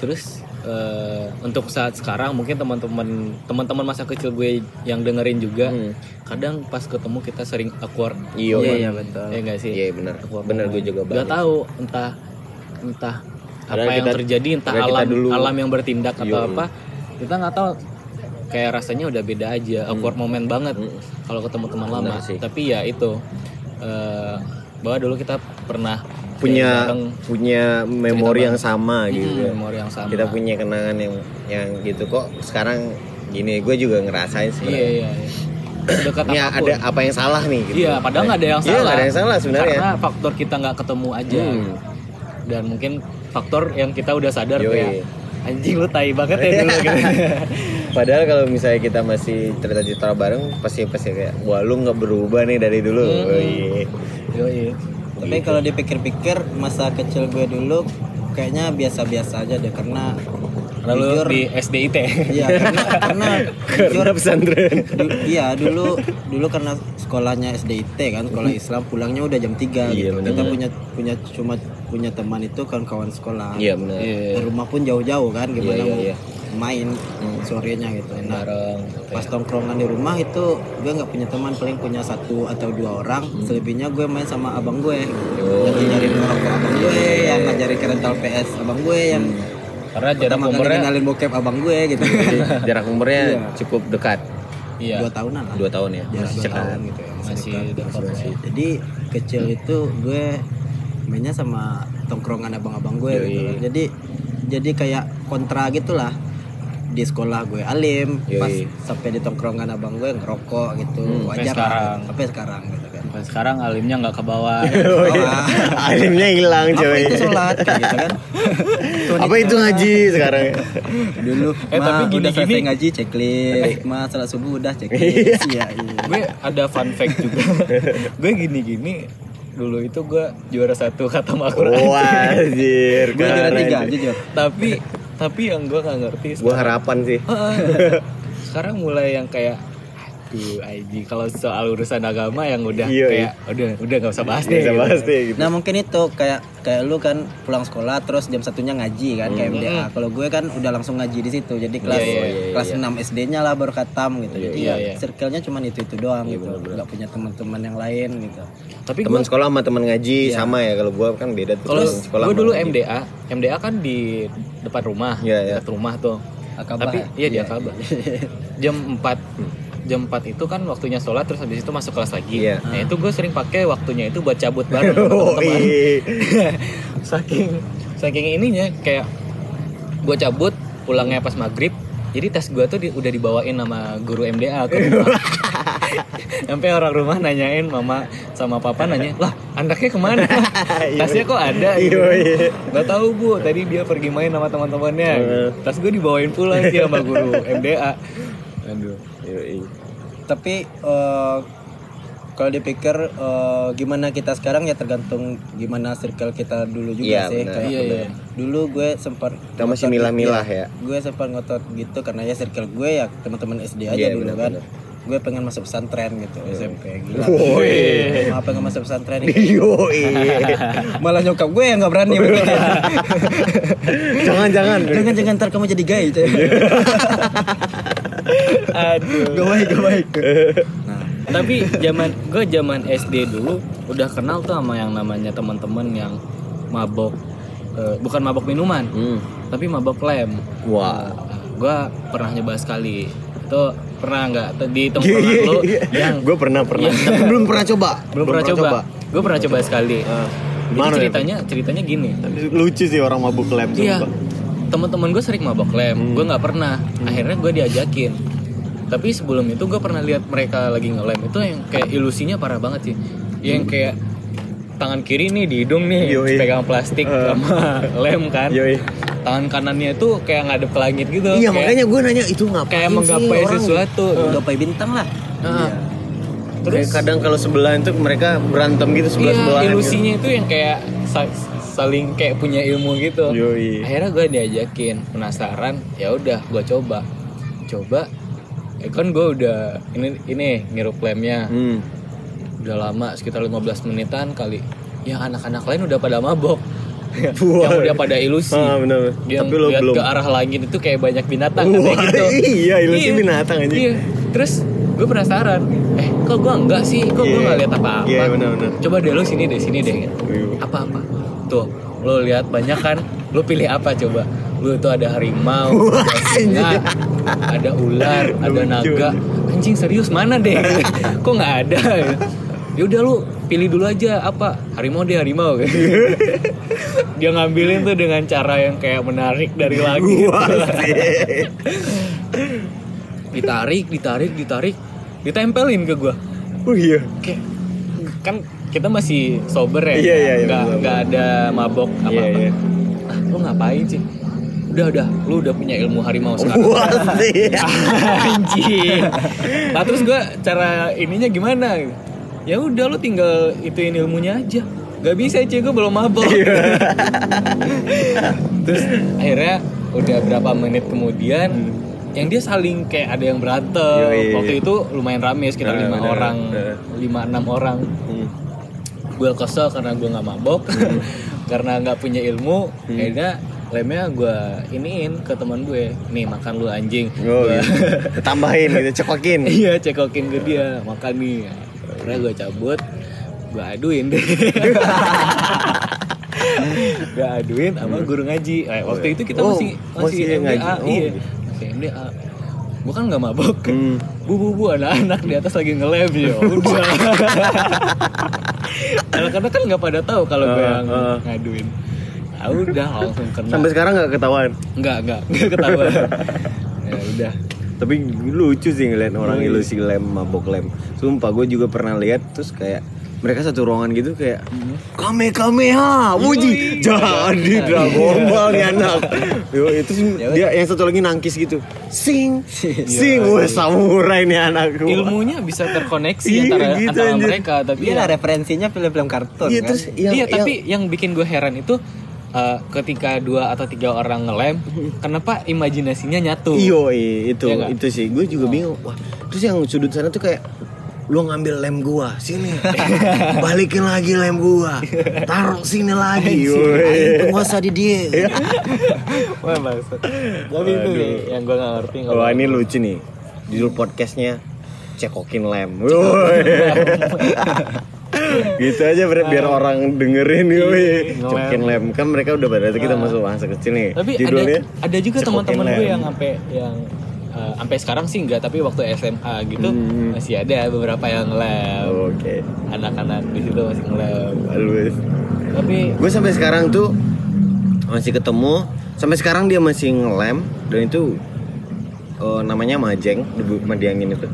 S2: Terus eh, untuk saat sekarang mungkin teman-teman teman-teman masa kecil gue yang dengerin juga
S1: Hmm.
S2: kadang pas ketemu kita sering awkward.
S1: Iya,
S3: iya
S1: iya.
S3: iya betul
S2: Ya enggak sih?
S1: Iya bener,
S2: Awkward
S1: bener gue juga banget.
S2: tahu entah entah apa yang
S1: kita-
S2: terjadi entah alam
S1: dulu-
S2: alam yang bertindak atau
S1: Iya.
S2: apa kita nggak tahu kayak rasanya udah beda aja awkward moment banget
S1: Hmm.
S2: kalau ketemu teman
S1: Benar
S2: lama
S1: sih.
S2: tapi ya itu eh, bahwa dulu kita pernah
S1: Punya
S2: bareng,
S1: punya memori yang sama
S2: hmm,
S1: gitu.
S2: memori yang sama
S1: Kita punya kenangan yang yang gitu kok sekarang gini gue juga ngerasain
S2: iya
S1: sebenarnya.
S2: iya, iya. Sedekat
S1: Ini
S2: apa pun.
S1: ada apa yang salah nih gitu.
S2: Iya, padahal nggak ada yang
S1: Iya,
S2: salah.
S1: nggak ada yang salah sebenarnya.
S2: Karena faktor kita nggak ketemu aja.
S1: Hmm.
S2: Dan mungkin faktor yang kita udah sadar kayak anjing lu tai banget ya dulu gitu. [LAUGHS]
S1: Padahal kalau misalnya kita masih cerita-cerita bareng pasti pasti kayak wah lu nggak berubah nih dari dulu.
S2: Hmm.
S1: Oh, iya.
S3: Tapi kalau dipikir-pikir masa kecil gue dulu kayaknya biasa-biasa aja deh karena
S2: Lalu
S3: jujur,
S2: di SDIT.
S3: iya karena karena [LAUGHS] jujur
S1: Karena pesantren.
S3: Du- iya dulu dulu karena sekolahnya SDIT kan sekolah Islam pulangnya udah jam 3
S1: Iya,
S3: gitu. kita punya punya cuma punya teman itu kan kawan sekolah
S1: Iya benar.
S2: Iya.
S3: Dan rumah pun jauh-jauh kan gimana
S1: Iya, iya, iya.
S3: Main sorenya gitu nah
S2: Bareng.
S3: pas tongkrongan di rumah itu gue nggak punya teman paling punya satu atau dua orang selebihnya gue main sama abang gue.
S1: Oh.
S3: yang ngajarin rokok abang gue yang ngajarin rental PS abang gue yang
S2: Karena jarak umurnya
S3: kenalin bokep abang gue gitu [LAUGHS]
S1: jarak umurnya
S3: Iya.
S1: cukup dekat.
S2: iya.
S3: dua tahunan lah
S1: Dua tahun ya.
S3: jarak
S1: Masih
S3: dua tahun gitu ya masih
S2: Masih
S3: dekat.
S2: dekat lah ya.
S3: jadi kecil itu gue mainnya sama tongkrongan abang-abang gue
S1: Yoi.
S3: gitu jadi jadi kayak kontra gitulah di sekolah gue alim
S1: Yoi.
S3: pas sampai di tongkrongan abang gue ngerokok gitu
S1: Hmm,
S3: wajar
S2: sampai sekarang.
S3: sampai sekarang gitu kan
S2: Sampai sekarang alimnya nggak ke bawah.
S1: Oh, iya. [LAUGHS] Alimnya hilang
S3: apa
S1: coy.
S3: itu sholat kayak gitu kan [LAUGHS]
S1: Apa itu ngaji sekarang?
S3: dulu
S2: Eh,
S3: ma,
S2: tapi
S3: udah
S2: gini-gini-
S3: selesai ngaji checklist ma salat subuh udah checklist [LAUGHS] iya iya
S2: gue ada fun fact juga. gue gini-gini dulu itu gue juara satu kata Al-Quran.
S1: Wah, anjir.
S3: gue juara tiga jujur
S2: tapi tapi yang gue nggak ngerti
S1: Gua harapan sih. [LAUGHS]
S2: sekarang mulai yang kayak aduh Aji kalau soal urusan agama yang udah
S1: Iya,
S2: kayak udah udah nggak usah bahas deh
S1: Bisa
S2: gitu.
S1: bahas deh gitu.
S3: Nah mungkin itu kayak kayak lu kan pulang sekolah terus jam satunya ngaji kan kayak MDA. Kalau gue kan udah langsung ngaji di situ. Jadi kelas
S1: iya, iya,
S3: kelas
S1: iya.
S3: 6 SD-nya lah baru katam gitu. Jadi
S2: iya,
S3: ya
S2: iya.
S3: circle-nya cuma itu itu doang
S1: Iya,
S3: gitu.
S1: bener-bener.
S3: Gak punya teman-teman yang lain gitu.
S2: tapi
S1: Teman
S2: gue
S1: sekolah sama teman ngaji sama ya kalau gua kan beda tuh.
S2: kalau
S1: sekolah
S2: gue dulu. MDA MDA kan di depan rumah
S1: Iya, iya.
S2: dekat rumah tuh
S3: Akabah.
S2: tapi iya di Akabah jam 4 jam 4 itu kan waktunya sholat terus habis itu masuk kelas lagi
S1: Iya.
S2: nah itu gue sering pakai waktunya itu buat cabut bareng [LAUGHS]
S1: Oh,
S2: teman-teman
S1: iya. [LAUGHS]
S2: saking saking ininya kayak gue cabut pulangnya pas maghrib jadi tas gue tuh di- udah dibawain sama guru MDA ke [LAUGHS] rumah [LAUGHS] Sampai orang rumah nanyain mama sama papa nanya, lah anaknya ke mana? [LAUGHS] Tasnya kok ada? Gitu.
S1: Iya, iya.
S2: Gak tahu bu, tadi dia pergi main sama teman-temannya. Tas gue dibawain pulang sih sama guru MDA. Aduh.
S3: Tapi eh, kalau dipikir eh, gimana kita sekarang ya tergantung gimana circle kita dulu juga
S1: Iya,
S3: sih
S1: benar.
S3: kayak
S2: Iya, iya.
S3: dulu gue sempat
S1: Kita masih milah-milah
S3: iya,
S1: ya.
S3: gue sempat ngotot gitu karena ya circle gue ya teman-teman SD aja
S1: Iya,
S3: dulu
S1: benar-benar.
S3: kan gue pengen masuk pesantren gitu SMP gila [LAUGHS]
S1: Woi.
S3: apa pengen masuk pesantren [LAUGHS]
S1: Yoi.
S3: malah nyokap gue yang nggak berani [LAUGHS]
S1: Jangan-jangan.
S3: jangan jangan ntar kamu jadi gay itu
S2: Aduh.
S3: gak baik gak baik
S2: tapi zaman gue zaman SD dulu udah kenal tuh sama yang namanya teman-teman yang mabok eh, bukan mabok minuman,
S1: Hmm.
S2: tapi mabok lem.
S1: Wah.
S2: Gue pernah nyoba sekali. Itu pernah nggak di [LAUGHS] tongkrongan lu yang
S1: gue pernah pernah
S2: Iya.
S1: tapi [LAUGHS] belum pernah coba
S2: belum pernah coba. Gue pernah coba sekali.
S1: Ah,
S2: Jadi
S1: gimana ya?
S2: ceritanya ceritanya gini.
S1: lucu sih orang mabuk lem
S2: Iya. Teman-teman gue sering mabok lem,
S1: Hmm.
S2: gue nggak pernah. Akhirnya gue diajakin. Tapi sebelum itu gue pernah lihat mereka lagi ngelem itu yang kayak ilusinya parah banget sih. Yang kayak tangan kiri nih di hidung nih
S1: Yoi.
S2: pegang plastik
S1: Eh.
S2: sama [LAUGHS] lem kan.
S1: Yoi.
S2: Tangan kanannya itu kayak ngadep ke langit gitu.
S1: Iya
S2: Kayak-
S1: makanya gue nanya itu ngapain
S2: kayak
S1: sih
S2: menggapai
S1: orang?
S2: sesuatu.
S3: gapai bintang lah
S2: Nah,
S1: Terus kadang kalau sebelah itu mereka berantem gitu sebelah
S2: Iya,
S1: sebelah.
S2: ilusinya itu yang kayak sa- saling kayak punya ilmu gitu.
S1: Yoi.
S2: Akhirnya gue diajakin, penasaran, ya udah gue coba, coba. Eh kan gue udah ini ini ngirup lemnya,
S1: Hmm.
S2: udah lama sekitar 15 menitan kali. Yang anak-anak lain udah pada mabok, [LAUGHS] yang udah pada ilusi.
S1: Ah, benar.
S2: Yang
S1: Tapi lo
S2: lihat
S1: belum.
S2: ke arah langit itu kayak banyak binatang
S1: Wah,
S2: katanya gitu.
S1: iya, ilusi binatang aja.
S2: Iya. Terus gue penasaran, eh kok gue enggak sih? Kok gue
S1: Iya.
S2: nggak lihat apa-apa?
S1: Iya, benar-benar.
S2: Coba deh lo sini deh, sini deh.
S1: Iya.
S2: Apa-apa? Tuh, lo lihat banyak kan? Lo pilih apa coba? Lo tuh ada harimau, [LAUGHS] ada singa, ada ular, [LAUGHS] ada naga. Anjing serius mana deh? [LAUGHS] Kok nggak ada? Ya udah lu pilih dulu aja apa harimau deh harimau [LAUGHS] dia ngambilin tuh dengan cara yang kayak menarik dari
S1: sih.
S2: ditarik ditarik ditarik ditempelin ke gua
S1: Oh iya.
S2: kayak kan kita masih sober ya
S1: Iya, iya, iya,
S2: nggak
S1: betul.
S2: nggak ada mabok apa
S1: Iya,
S2: apa
S1: iya.
S2: ah lu ngapain sih udah udah lu udah punya ilmu harimau sekarang [LAUGHS] anjing nah terus gua cara ininya gimana ya udah lu tinggal ituin ilmunya aja Gak bisa cuy, gue belum mabok
S1: Iya. [LAUGHS]
S2: Terus akhirnya udah berapa menit kemudian yang dia saling kayak ada yang berantem
S1: Hmm. Yoi.
S2: waktu itu lumayan rame sekitar
S1: Nah,
S2: lima
S1: bener.
S2: orang
S1: Nah.
S2: lima enam orang
S1: Hmm.
S2: gue kesel karena gue nggak mabok [LAUGHS] karena nggak punya ilmu
S1: Hmm.
S2: akhirnya lemnya gue iniin ke teman gue. Nih makan lu anjing.
S1: Oh,
S2: Gua-
S1: gitu. [LAUGHS] Tambahin gitu, cekokin.
S2: iya cekokin ke dia. Makan nih. Akhirnya gue cabut. Gue aduin deh. [LAUGHS] Gue aduin sama guru ngaji. Eh, waktu itu kita
S1: Oh,
S2: masih
S1: masih
S2: masih,
S1: ngaji.
S2: MDA
S1: Oh,
S2: iya. Masih MDA gue kan nggak mabok.
S1: Hmm.
S2: bu bu bu anak-anak di atas lagi nge-lab ya [LAUGHS] udah. Anak-anak kan nggak pada tahu kalau gue
S1: Ah,
S2: yang
S1: ah.
S2: ngaduin udah langsung kena.
S1: Sampai sekarang nggak ketahuan.
S2: nggak nggak nggak ketahuan. Ya udah.
S1: Tapi lucu sih ngeliat orang
S2: Iya.
S1: ilusi lem, mabok lem. Sumpah gue juga pernah lihat terus kayak mereka satu ruangan gitu kayak kame kame ha wuji jadi Dragon Ball nih anak. Yo itu sih dia yang satu lagi nangkis gitu. Sing sing wah samurai nih anak gua.
S2: ilmunya bisa terkoneksi
S1: Iya,
S2: antara
S1: gitu,
S2: antara mereka tapi
S3: Iya
S2: ya,
S3: lah referensinya film-film kartun
S1: iya
S3: kan.
S1: terus
S2: iya tapi yang bikin gue heran itu uh, ketika dua atau tiga orang ngelem [LAUGHS] kenapa imajinasinya nyatu?
S1: Iyo iya, itu
S2: Iya nggak?
S1: itu sih. Gue juga bingung. Wah terus yang sudut sana tuh kayak lu ngambil lem gua sini. [LAUGHS] Balikin lagi lem gua. [LAUGHS] Taruh sini lagi.
S3: Penguasa di dia.
S2: Wah maksud tapi itu sih yang gue nggak ngerti kalau
S1: Wah ini lucu nih. Judul podcastnya Cekokin lem. Gitu aja biar, biar orang dengerin yoi.
S2: ngelem.
S1: Cekokin lem Kan mereka udah pada kita masuk masa kecil nih
S2: tapi
S1: Judulnya
S2: ada ada juga teman-teman gue
S1: lem.
S2: yang sampai yang uh, sampai sekarang sih enggak tapi waktu SMA gitu
S1: Hmm.
S2: masih ada beberapa yang ngelem
S1: Oke
S2: anak-anak di situ masih ngelem
S1: Halus
S2: tapi
S1: Gue sampai sekarang tuh Masih ketemu Sampai sekarang dia masih ngelem Dan itu eh, Namanya Majeng Di Madiangin itu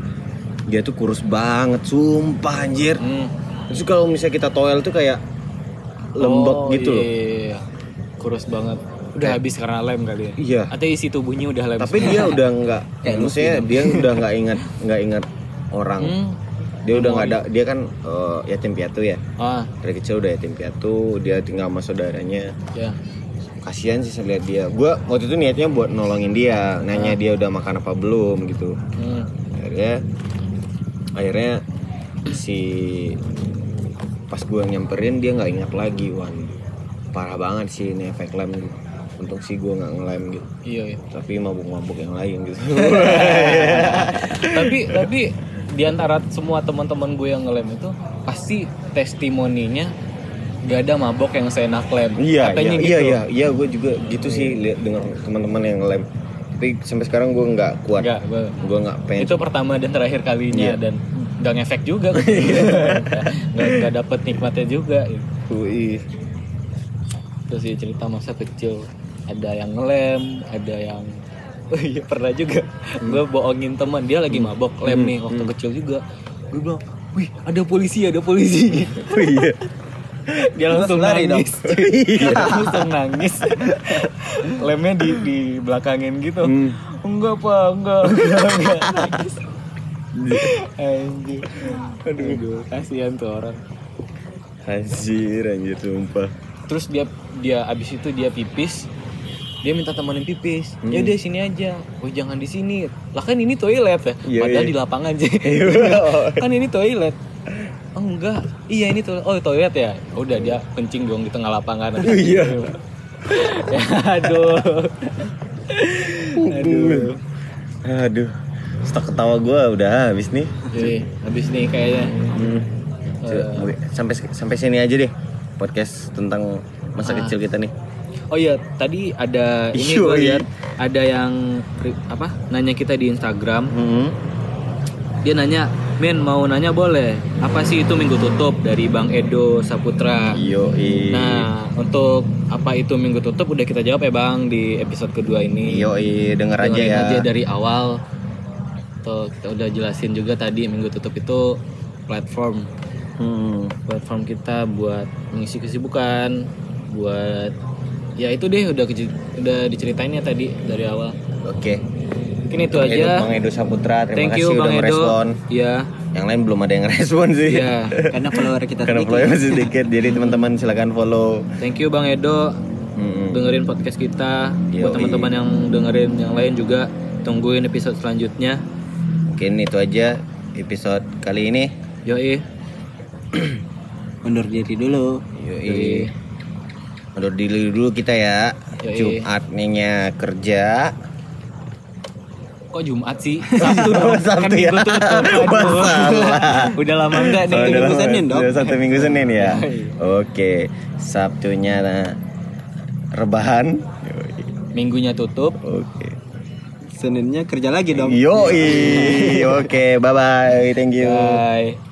S1: dia tuh kurus banget sumpah anjir
S2: Hmm.
S1: Terus kalau misalnya kita toel tuh kayak lembek
S2: Oh,
S1: gitu loh
S2: iya, iya. Kurus banget. Udah habis karena lem kali ya.
S1: iya
S2: Atau isi tubuhnya udah lem.
S1: tapi dia [LAUGHS] udah nggak
S3: Kayak
S1: maksudnya dia udah [LAUGHS] nggak ingat nggak ingat orang
S2: Hmm.
S1: dia udah nggak ada dia kan eh, yatim piatu ya
S2: Ah,
S1: dari kecil udah yatim piatu dia tinggal sama saudaranya
S2: ya.
S1: kasihan sih saya lihat dia gua waktu itu niatnya buat nolongin dia nanya dia udah makan apa belum gitu
S2: Hmm.
S1: akhirnya akhirnya si pas gua nyamperin dia nggak ingat lagi wan parah banget sih ini efek lem untung sih gua nggak ngelem gitu
S2: Iya, iya.
S1: tapi mabuk-mabuk yang lain gitu [LAUGHS]
S2: tapi tapi di antara semua teman-teman gue yang ngelem itu pasti testimoninya gak ada mabok yang seenak lem.
S1: iya
S2: Katanya
S1: iya,
S2: gitu.
S1: iya iya iya gue juga gitu sih lihat dengar teman-teman yang ngelem tapi sampai sekarang gue nggak kuat
S2: gue
S1: gue nggak pengen
S2: itu pertama dan terakhir kalinya
S1: Iya.
S2: dan gak ngefek juga. [LAUGHS] Nggak nggak dapet nikmatnya juga
S1: Wih.
S2: terus ya cerita masa kecil. Ada yang ngelem ada yang [LAUGHS] oh iya pernah juga. Gue bohongin teman dia lagi mabok lem nih waktu kecil juga. Gue bilang wih ada polisi ada polisi. [LAUGHS]
S1: Oh, iya.
S2: Dia langsung
S3: lari
S2: nangis. Dia langsung nangis. Lemnya di di belakangin gitu.
S1: Hmm.
S2: enggak pak enggak. Enggak, enggak. Anjir aduh kasihan tuh orang.
S1: Anjir anjir sumpah.
S2: Terus dia dia abis itu dia pipis. Dia minta temenin pipis.
S1: Hmm.
S2: ya udah sini aja. Oh jangan di sini. Lah kan ini toilet ya?
S1: Iya,
S2: padahal
S1: iya.
S2: di lapangan sih. [LAUGHS] [LAUGHS] Kan ini toilet. Oh enggak. Iya ini toilet. Oh toilet ya? Udah dia kencing dong di tengah lapangan. [LAUGHS]
S1: Iya.
S2: Ya, aduh. Aduh.
S1: Aduh stok ketawa gue udah habis nih
S2: jadi habis nih kayaknya
S1: Hmm.
S2: Eh.
S1: sampai sampai sini aja deh podcast tentang masa
S2: Ah.
S1: kecil kita nih
S2: Oh iya, tadi ada ini gue lihat ada yang apa nanya kita di Instagram.
S1: Hmm.
S2: Dia nanya, "Men, mau nanya boleh? Apa sih itu Minggu tutup dari Bang Edo Saputra?"
S1: Yo
S2: Nah, untuk apa itu Minggu tutup udah kita jawab ya, Bang, di episode kedua ini.
S1: yo denger aja ya
S2: aja dari awal. Tuh, kita udah jelasin juga tadi Minggu tutup itu platform
S1: Hmm.
S2: platform kita buat mengisi kesibukan, buat ya itu deh udah keji- udah diceritain ya tadi dari awal.
S1: oke
S2: Mungkin itu
S1: Edo-
S2: aja.
S1: Bang Edo Saputra terima
S2: Thank
S1: kasih
S2: you
S1: udah
S2: Bang Edo.
S1: merespon
S2: Ya,
S1: yang lain belum ada yang [LAUGHS] respon sih
S2: ya.
S3: Karena follower kita
S1: karena
S3: sedikit.
S1: follow masih sedikit jadi teman-teman silakan follow
S2: Thank you Bang Edo
S1: Hmm.
S2: dengerin podcast kita.
S1: Yoi.
S2: Buat teman-teman yang dengerin yang lain juga tungguin episode selanjutnya.
S1: Mungkin itu aja episode kali ini
S2: Yoi. [CLEARS THROAT]
S3: Undur diri dulu.
S1: Yoi. Undur diri dulu kita ya.
S2: Yoi.
S1: Jumat nya kerja.
S2: Kok Jumat sih? [LAUGHS] Sabtu dong.
S1: Sabtu
S2: kan
S1: ya.
S2: minggu. [LAUGHS] Udah lama enggak nih?
S1: Oh,
S3: minggu
S1: lama.
S3: Senin dong.
S1: Udah Satu minggu Senin ya. Oke, Sabtunya nah, rebahan. Yoi.
S2: Minggunya tutup.
S1: Oke.
S3: Seninnya kerja lagi dong.
S1: Yoi. Oke, bye bye. Thank you.
S2: Bye.